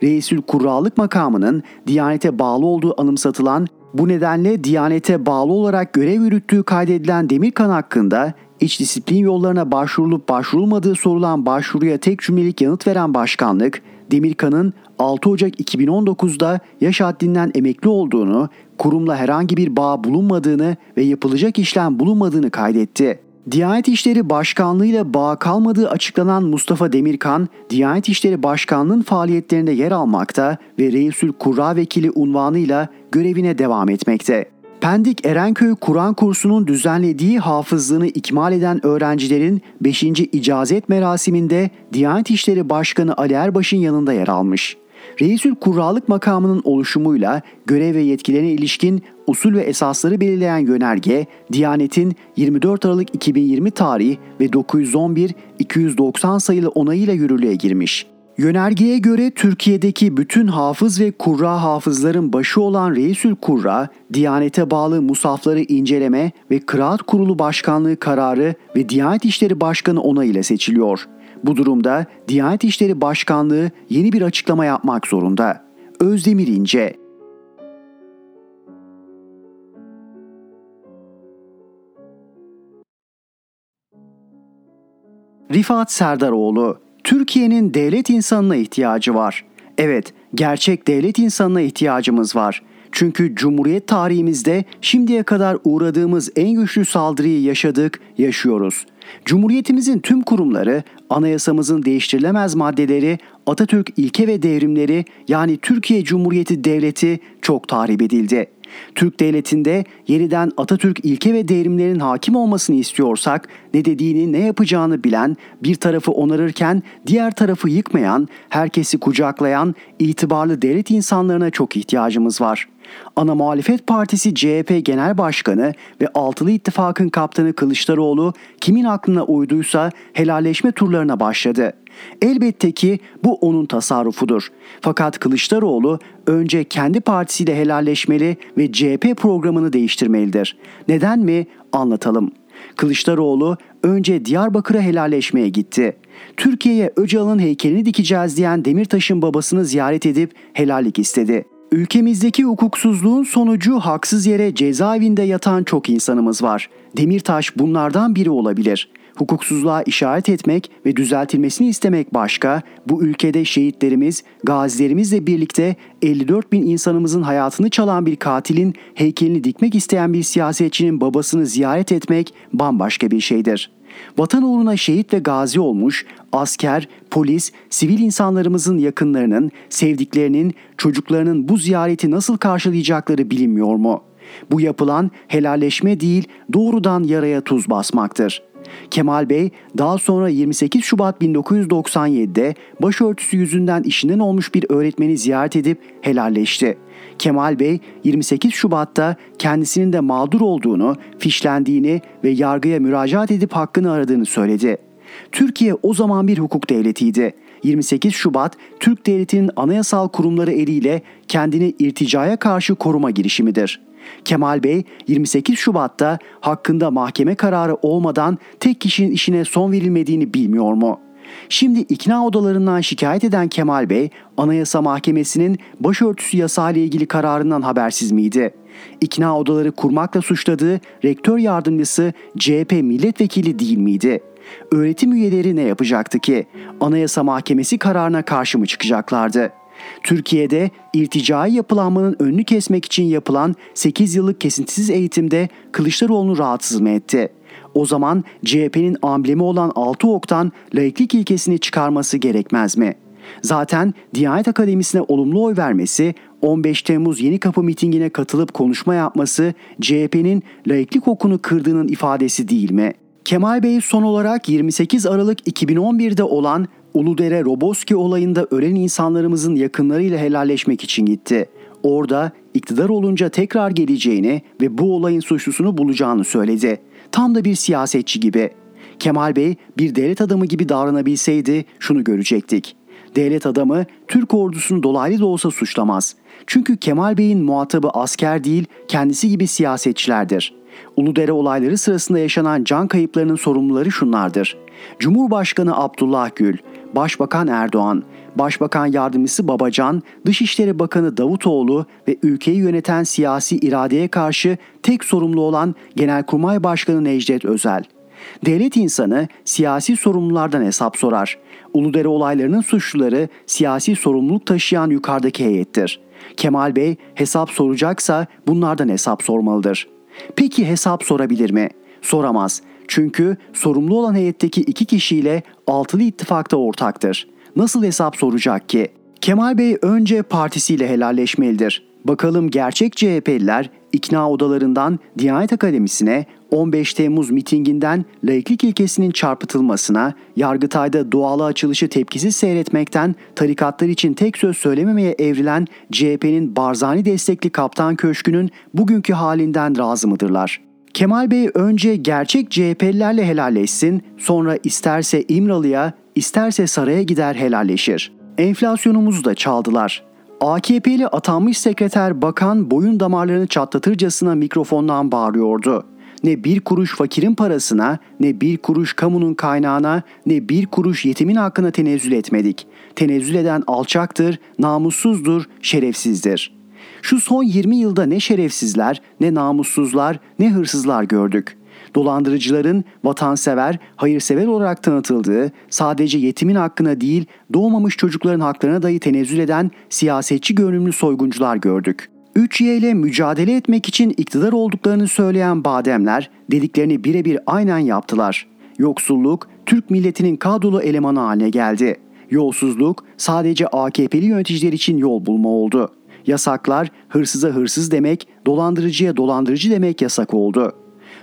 Reisül Kurralık makamının Diyanete bağlı olduğu anımsatılan bu nedenle Diyanete bağlı olarak görev yürüttüğü kaydedilen Demirkan hakkında iç disiplin yollarına başvurulup başvurulmadığı sorulan başvuruya tek cümlelik yanıt veren başkanlık, Demirkan'ın 6 Ocak 2019'da yaş haddinden emekli olduğunu, kurumla herhangi bir bağ bulunmadığını ve yapılacak işlem bulunmadığını kaydetti. Diyanet İşleri Başkanlığı ile bağ kalmadığı açıklanan Mustafa Demirkan, Diyanet İşleri Başkanlığı'nın faaliyetlerinde yer almakta ve Reisül Kurra Vekili unvanıyla görevine devam etmekte. Pendik Erenköy Kur'an kursunun düzenlediği hafızlığını ikmal eden öğrencilerin 5. icazet merasiminde Diyanet İşleri Başkanı Ali Erbaş'ın yanında yer almış. Reisül Kurralık makamının oluşumuyla görev ve yetkilerine ilişkin usul ve esasları belirleyen yönerge, Diyanet'in 24 Aralık 2020 tarihi ve 911-290 sayılı onayıyla yürürlüğe girmiş. Yönergeye göre Türkiye'deki bütün hafız ve kurra hafızların başı olan Reisül Kurra, Diyanete bağlı musafları inceleme ve Kıraat Kurulu Başkanlığı kararı ve Diyanet İşleri Başkanı onayıyla seçiliyor. Bu durumda Diyanet İşleri Başkanlığı yeni bir açıklama yapmak zorunda. Özdemir İnce Rifat Serdaroğlu Türkiye'nin devlet insanına ihtiyacı var. Evet, gerçek devlet insanına ihtiyacımız var. Çünkü Cumhuriyet tarihimizde şimdiye kadar uğradığımız en güçlü saldırıyı yaşadık, yaşıyoruz. Cumhuriyetimizin tüm kurumları, anayasamızın değiştirilemez maddeleri, Atatürk ilke ve devrimleri yani Türkiye Cumhuriyeti Devleti çok tahrip edildi. Türk devletinde yeniden Atatürk ilke ve devrimlerin hakim olmasını istiyorsak ne dediğini ne yapacağını bilen, bir tarafı onarırken diğer tarafı yıkmayan, herkesi kucaklayan itibarlı devlet insanlarına çok ihtiyacımız var. Ana Muhalefet Partisi CHP Genel Başkanı ve Altılı İttifak'ın kaptanı Kılıçdaroğlu kimin aklına uyduysa helalleşme turlarına başladı. Elbette ki bu onun tasarrufudur. Fakat Kılıçdaroğlu önce kendi partisiyle helalleşmeli ve CHP programını değiştirmelidir. Neden mi? Anlatalım. Kılıçdaroğlu önce Diyarbakır'a helalleşmeye gitti. Türkiye'ye Öcalan'ın heykelini dikeceğiz diyen Demirtaş'ın babasını ziyaret edip helallik istedi. Ülkemizdeki hukuksuzluğun sonucu haksız yere cezaevinde yatan çok insanımız var. Demirtaş bunlardan biri olabilir. Hukuksuzluğa işaret etmek ve düzeltilmesini istemek başka, bu ülkede şehitlerimiz, gazilerimizle birlikte 54 bin insanımızın hayatını çalan bir katilin heykelini dikmek isteyen bir siyasetçinin babasını ziyaret etmek bambaşka bir şeydir.'' Vatan uğruna şehit ve gazi olmuş asker, polis, sivil insanlarımızın yakınlarının, sevdiklerinin, çocuklarının bu ziyareti nasıl karşılayacakları bilinmiyor mu? Bu yapılan helalleşme değil, doğrudan yaraya tuz basmaktır.'' Kemal Bey daha sonra 28 Şubat 1997'de başörtüsü yüzünden işinden olmuş bir öğretmeni ziyaret edip helalleşti. Kemal Bey 28 Şubat'ta kendisinin de mağdur olduğunu, fişlendiğini ve yargıya müracaat edip hakkını aradığını söyledi. Türkiye o zaman bir hukuk devletiydi. 28 Şubat Türk Devleti'nin anayasal kurumları eliyle kendini irticaya karşı koruma girişimidir. Kemal Bey 28 Şubat'ta hakkında mahkeme kararı olmadan tek kişinin işine son verilmediğini bilmiyor mu? Şimdi ikna odalarından şikayet eden Kemal Bey, Anayasa Mahkemesi'nin başörtüsü yasağı ile ilgili kararından habersiz miydi? İkna odaları kurmakla suçladığı rektör yardımcısı CHP milletvekili değil miydi? Öğretim üyeleri ne yapacaktı ki? Anayasa Mahkemesi kararına karşı mı çıkacaklardı?'' Türkiye'de irticai yapılanmanın önünü kesmek için yapılan 8 yıllık kesintisiz eğitimde Kılıçdaroğlu'nu rahatsız mı etti? O zaman CHP'nin amblemi olan 6 oktan laiklik ilkesini çıkarması gerekmez mi? Zaten Diyanet Akademisi'ne olumlu oy vermesi, 15 Temmuz Yeni Kapı mitingine katılıp konuşma yapması CHP'nin laiklik okunu kırdığının ifadesi değil mi? Kemal Bey son olarak 28 Aralık 2011'de olan Uludere Roboski olayında ölen insanlarımızın yakınlarıyla helalleşmek için gitti. Orada iktidar olunca tekrar geleceğini ve bu olayın suçlusunu bulacağını söyledi. Tam da bir siyasetçi gibi. Kemal Bey bir devlet adamı gibi davranabilseydi şunu görecektik. Devlet adamı Türk ordusunu dolaylı da olsa suçlamaz. Çünkü Kemal Bey'in muhatabı asker değil, kendisi gibi siyasetçilerdir. Uludere olayları sırasında yaşanan can kayıplarının sorumluları şunlardır. Cumhurbaşkanı Abdullah Gül, Başbakan Erdoğan, Başbakan Yardımcısı Babacan, Dışişleri Bakanı Davutoğlu ve ülkeyi yöneten siyasi iradeye karşı tek sorumlu olan Genelkurmay Başkanı Necdet Özel. Devlet insanı siyasi sorumlulardan hesap sorar. Uludere olaylarının suçluları siyasi sorumluluk taşıyan yukarıdaki heyettir. Kemal Bey hesap soracaksa bunlardan hesap sormalıdır. Peki hesap sorabilir mi? Soramaz. Çünkü sorumlu olan heyetteki iki kişiyle altılı ittifakta ortaktır. Nasıl hesap soracak ki? Kemal Bey önce partisiyle helalleşmelidir. Bakalım gerçek CHP'liler ikna odalarından Diyanet Akademisi'ne 15 Temmuz mitinginden laiklik ilkesinin çarpıtılmasına, Yargıtay'da doğalı açılışı tepkisiz seyretmekten tarikatlar için tek söz söylememeye evrilen CHP'nin Barzani destekli Kaptan Köşkü'nün bugünkü halinden razı mıdırlar? Kemal Bey önce gerçek CHP'lilerle helalleşsin, sonra isterse İmralı'ya, isterse saraya gider helalleşir. Enflasyonumuzu da çaldılar. AKP'li atanmış sekreter bakan boyun damarlarını çatlatırcasına mikrofondan bağırıyordu. Ne bir kuruş fakirin parasına, ne bir kuruş kamunun kaynağına, ne bir kuruş yetimin hakkına tenezzül etmedik. Tenezzül eden alçaktır, namussuzdur, şerefsizdir. Şu son 20 yılda ne şerefsizler, ne namussuzlar, ne hırsızlar gördük. Dolandırıcıların vatansever, hayırsever olarak tanıtıldığı, sadece yetimin hakkına değil, doğmamış çocukların haklarına dahi tenezzül eden siyasetçi görünümlü soyguncular gördük. 3Y ile mücadele etmek için iktidar olduklarını söyleyen bademler dediklerini birebir aynen yaptılar. Yoksulluk Türk milletinin kadrolu elemanı haline geldi. Yolsuzluk sadece AKP'li yöneticiler için yol bulma oldu. Yasaklar hırsıza hırsız demek, dolandırıcıya dolandırıcı demek yasak oldu.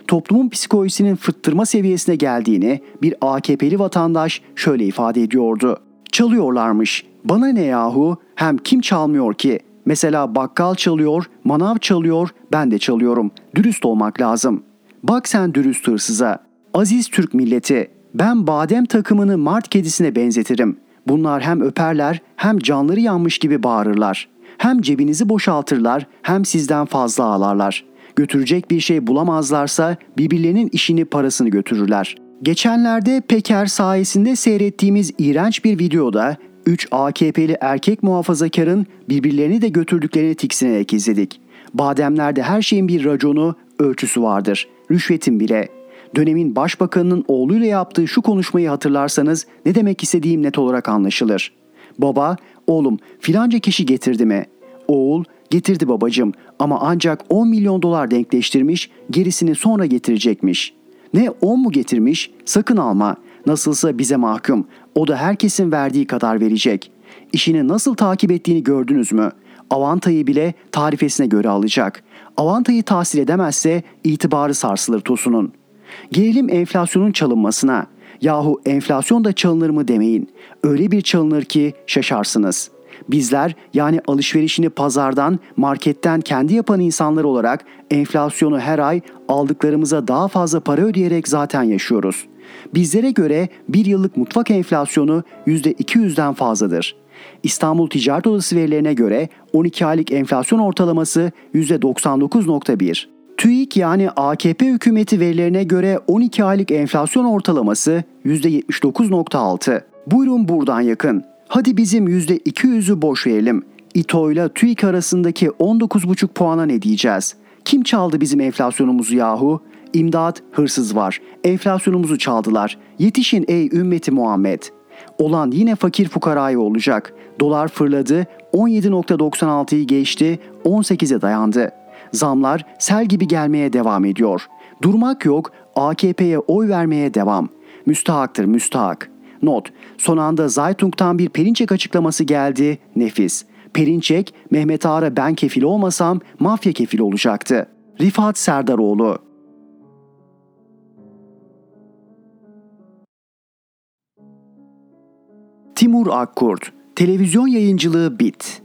Toplumun psikolojisinin fıttırma seviyesine geldiğini bir AKP'li vatandaş şöyle ifade ediyordu. Çalıyorlarmış. Bana ne yahu? Hem kim çalmıyor ki? Mesela bakkal çalıyor, manav çalıyor, ben de çalıyorum. Dürüst olmak lazım. Bak sen dürüst hırsıza. Aziz Türk milleti, ben badem takımını mart kedisine benzetirim. Bunlar hem öperler hem canları yanmış gibi bağırırlar. Hem cebinizi boşaltırlar hem sizden fazla ağlarlar. Götürecek bir şey bulamazlarsa birbirlerinin işini parasını götürürler. Geçenlerde Peker sayesinde seyrettiğimiz iğrenç bir videoda 3 AKP'li erkek muhafazakarın birbirlerini de götürdüklerini tiksinerek izledik. Bademlerde her şeyin bir raconu, ölçüsü vardır. Rüşvetin bile. Dönemin başbakanının oğluyla yaptığı şu konuşmayı hatırlarsanız ne demek istediğim net olarak anlaşılır. Baba, oğlum filanca kişi getirdi mi? Oğul, getirdi babacım ama ancak 10 milyon dolar denkleştirmiş, gerisini sonra getirecekmiş. Ne 10 mu getirmiş? Sakın alma. Nasılsa bize mahkum. O da herkesin verdiği kadar verecek. İşini nasıl takip ettiğini gördünüz mü? Avantayı bile tarifesine göre alacak. Avantayı tahsil edemezse itibarı sarsılır Tosun'un. Gelelim enflasyonun çalınmasına. Yahu enflasyon da çalınır mı demeyin. Öyle bir çalınır ki şaşarsınız. Bizler yani alışverişini pazardan, marketten kendi yapan insanlar olarak enflasyonu her ay aldıklarımıza daha fazla para ödeyerek zaten yaşıyoruz. Bizlere göre bir yıllık mutfak enflasyonu %200'den fazladır. İstanbul Ticaret Odası verilerine göre 12 aylık enflasyon ortalaması %99.1. TÜİK yani AKP hükümeti verilerine göre 12 aylık enflasyon ortalaması %79.6. Buyurun buradan yakın. Hadi bizim %200'ü boş verelim. İTO ile TÜİK arasındaki 19,5 puana ne diyeceğiz? Kim çaldı bizim enflasyonumuzu yahu? İmdat, hırsız var. Enflasyonumuzu çaldılar. Yetişin ey ümmeti Muhammed. Olan yine fakir fukarayı olacak. Dolar fırladı, 17.96'yı geçti, 18'e dayandı. Zamlar sel gibi gelmeye devam ediyor. Durmak yok, AKP'ye oy vermeye devam. Müstahaktır müstahak. Not, son anda Zaytung'tan bir Perinçek açıklaması geldi, nefis. Perinçek, Mehmet Ağar'a ben kefil olmasam mafya kefil olacaktı. Rifat Serdaroğlu Timur Akkurt, televizyon yayıncılığı bit.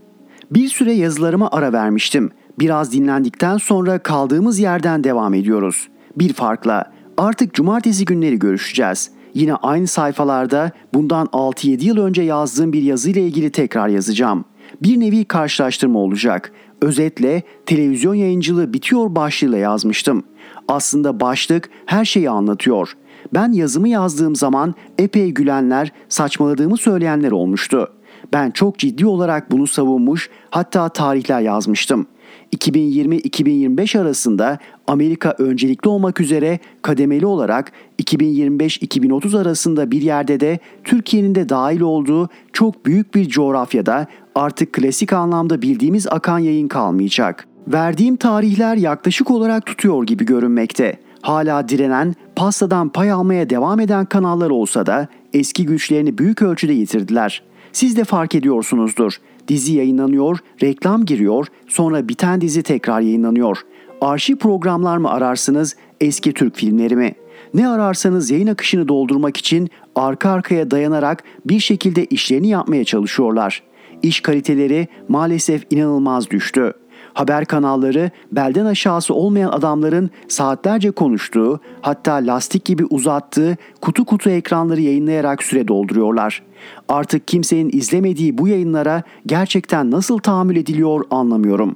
Bir süre yazılarıma ara vermiştim. Biraz dinlendikten sonra kaldığımız yerden devam ediyoruz. Bir farkla artık cumartesi günleri görüşeceğiz. Yine aynı sayfalarda bundan 6-7 yıl önce yazdığım bir yazıyla ilgili tekrar yazacağım. Bir nevi karşılaştırma olacak. Özetle televizyon yayıncılığı bitiyor başlığıyla yazmıştım. Aslında başlık her şeyi anlatıyor. Ben yazımı yazdığım zaman epey gülenler, saçmaladığımı söyleyenler olmuştu. Ben çok ciddi olarak bunu savunmuş, hatta tarihler yazmıştım. 2020-2025 arasında Amerika öncelikli olmak üzere kademeli olarak 2025-2030 arasında bir yerde de Türkiye'nin de dahil olduğu çok büyük bir coğrafyada artık klasik anlamda bildiğimiz akan yayın kalmayacak. Verdiğim tarihler yaklaşık olarak tutuyor gibi görünmekte. Hala direnen, pastadan pay almaya devam eden kanallar olsa da eski güçlerini büyük ölçüde yitirdiler. Siz de fark ediyorsunuzdur. Dizi yayınlanıyor, reklam giriyor, sonra biten dizi tekrar yayınlanıyor. Arşiv programlar mı ararsınız, eski Türk filmleri mi? Ne ararsanız yayın akışını doldurmak için arka arkaya dayanarak bir şekilde işlerini yapmaya çalışıyorlar. İş kaliteleri maalesef inanılmaz düştü haber kanalları belden aşağısı olmayan adamların saatlerce konuştuğu, hatta lastik gibi uzattığı kutu kutu ekranları yayınlayarak süre dolduruyorlar. Artık kimsenin izlemediği bu yayınlara gerçekten nasıl tahammül ediliyor anlamıyorum.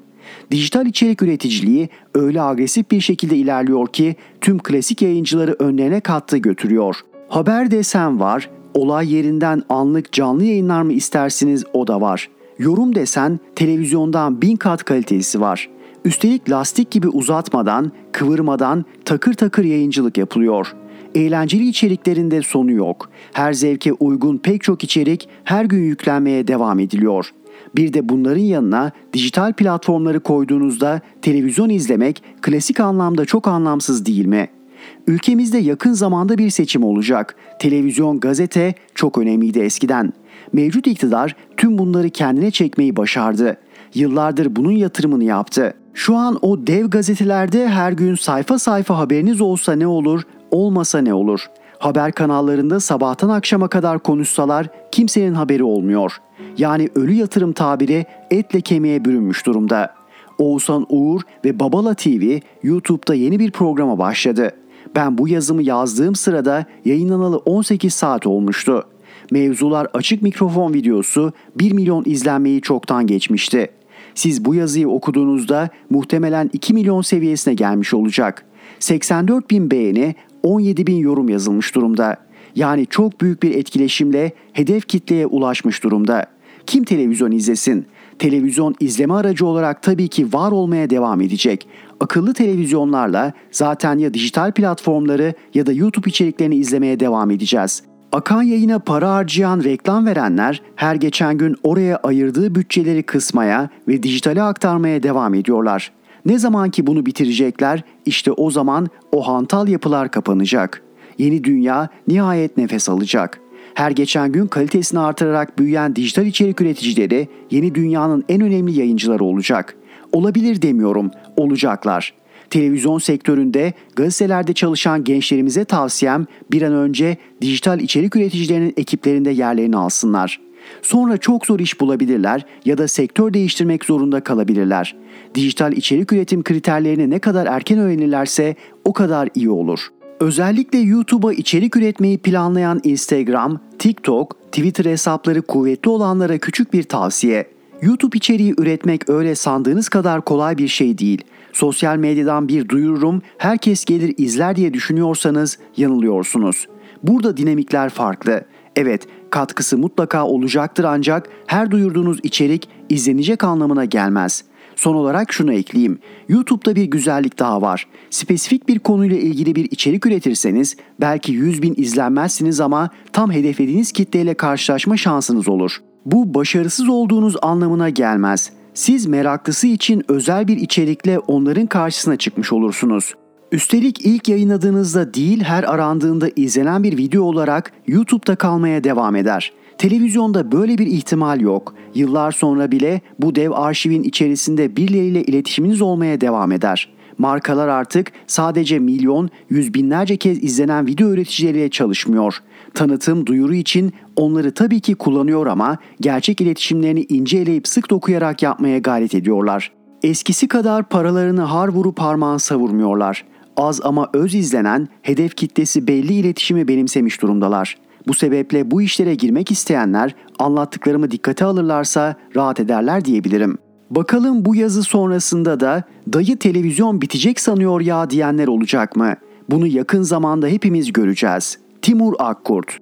Dijital içerik üreticiliği öyle agresif bir şekilde ilerliyor ki tüm klasik yayıncıları önlerine kattı götürüyor. Haber desen var, olay yerinden anlık canlı yayınlar mı istersiniz o da var.'' Yorum desen televizyondan bin kat kalitesi var. Üstelik lastik gibi uzatmadan, kıvırmadan takır takır yayıncılık yapılıyor. Eğlenceli içeriklerinde sonu yok. Her zevke uygun pek çok içerik her gün yüklenmeye devam ediliyor. Bir de bunların yanına dijital platformları koyduğunuzda televizyon izlemek klasik anlamda çok anlamsız değil mi?'' Ülkemizde yakın zamanda bir seçim olacak. Televizyon, gazete çok önemliydi eskiden. Mevcut iktidar tüm bunları kendine çekmeyi başardı. Yıllardır bunun yatırımını yaptı. Şu an o dev gazetelerde her gün sayfa sayfa haberiniz olsa ne olur, olmasa ne olur? Haber kanallarında sabahtan akşama kadar konuşsalar kimsenin haberi olmuyor. Yani ölü yatırım tabiri etle kemiğe bürünmüş durumda. Oğuzhan Uğur ve Babala TV YouTube'da yeni bir programa başladı. Ben bu yazımı yazdığım sırada yayınlanalı 18 saat olmuştu. Mevzular açık mikrofon videosu 1 milyon izlenmeyi çoktan geçmişti. Siz bu yazıyı okuduğunuzda muhtemelen 2 milyon seviyesine gelmiş olacak. 84 bin beğeni, 17 bin yorum yazılmış durumda. Yani çok büyük bir etkileşimle hedef kitleye ulaşmış durumda. Kim televizyon izlesin? Televizyon izleme aracı olarak tabii ki var olmaya devam edecek. Akıllı televizyonlarla zaten ya dijital platformları ya da YouTube içeriklerini izlemeye devam edeceğiz. Akan yayına para harcayan reklam verenler her geçen gün oraya ayırdığı bütçeleri kısmaya ve dijitale aktarmaya devam ediyorlar. Ne zaman ki bunu bitirecekler işte o zaman o hantal yapılar kapanacak. Yeni dünya nihayet nefes alacak. Her geçen gün kalitesini artırarak büyüyen dijital içerik üreticileri yeni dünyanın en önemli yayıncıları olacak. Olabilir demiyorum, olacaklar. Televizyon sektöründe, gazetelerde çalışan gençlerimize tavsiyem bir an önce dijital içerik üreticilerinin ekiplerinde yerlerini alsınlar. Sonra çok zor iş bulabilirler ya da sektör değiştirmek zorunda kalabilirler. Dijital içerik üretim kriterlerini ne kadar erken öğrenirlerse o kadar iyi olur. Özellikle YouTube'a içerik üretmeyi planlayan Instagram, TikTok, Twitter hesapları kuvvetli olanlara küçük bir tavsiye. YouTube içeriği üretmek öyle sandığınız kadar kolay bir şey değil. Sosyal medyadan bir duyururum, herkes gelir izler diye düşünüyorsanız yanılıyorsunuz. Burada dinamikler farklı. Evet, katkısı mutlaka olacaktır ancak her duyurduğunuz içerik izlenecek anlamına gelmez. Son olarak şunu ekleyeyim. YouTube'da bir güzellik daha var. Spesifik bir konuyla ilgili bir içerik üretirseniz belki 100 bin izlenmezsiniz ama tam hedeflediğiniz kitleyle karşılaşma şansınız olur. Bu başarısız olduğunuz anlamına gelmez. Siz meraklısı için özel bir içerikle onların karşısına çıkmış olursunuz. Üstelik ilk yayınladığınızda değil her arandığında izlenen bir video olarak YouTube'da kalmaya devam eder. Televizyonda böyle bir ihtimal yok. Yıllar sonra bile bu dev arşivin içerisinde birileriyle iletişiminiz olmaya devam eder. Markalar artık sadece milyon, yüz binlerce kez izlenen video üreticileriyle çalışmıyor. Tanıtım, duyuru için onları tabii ki kullanıyor ama gerçek iletişimlerini ince eleyip sık dokuyarak yapmaya gayret ediyorlar. Eskisi kadar paralarını har vurup parmağın savurmuyorlar. Az ama öz izlenen, hedef kitlesi belli iletişimi benimsemiş durumdalar. Bu sebeple bu işlere girmek isteyenler anlattıklarımı dikkate alırlarsa rahat ederler diyebilirim. Bakalım bu yazı sonrasında da dayı televizyon bitecek sanıyor ya diyenler olacak mı? Bunu yakın zamanda hepimiz göreceğiz. Timur Akkurt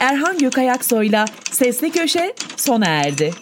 Erhan Gökayaksoy'la Sesli Köşe sona erdi.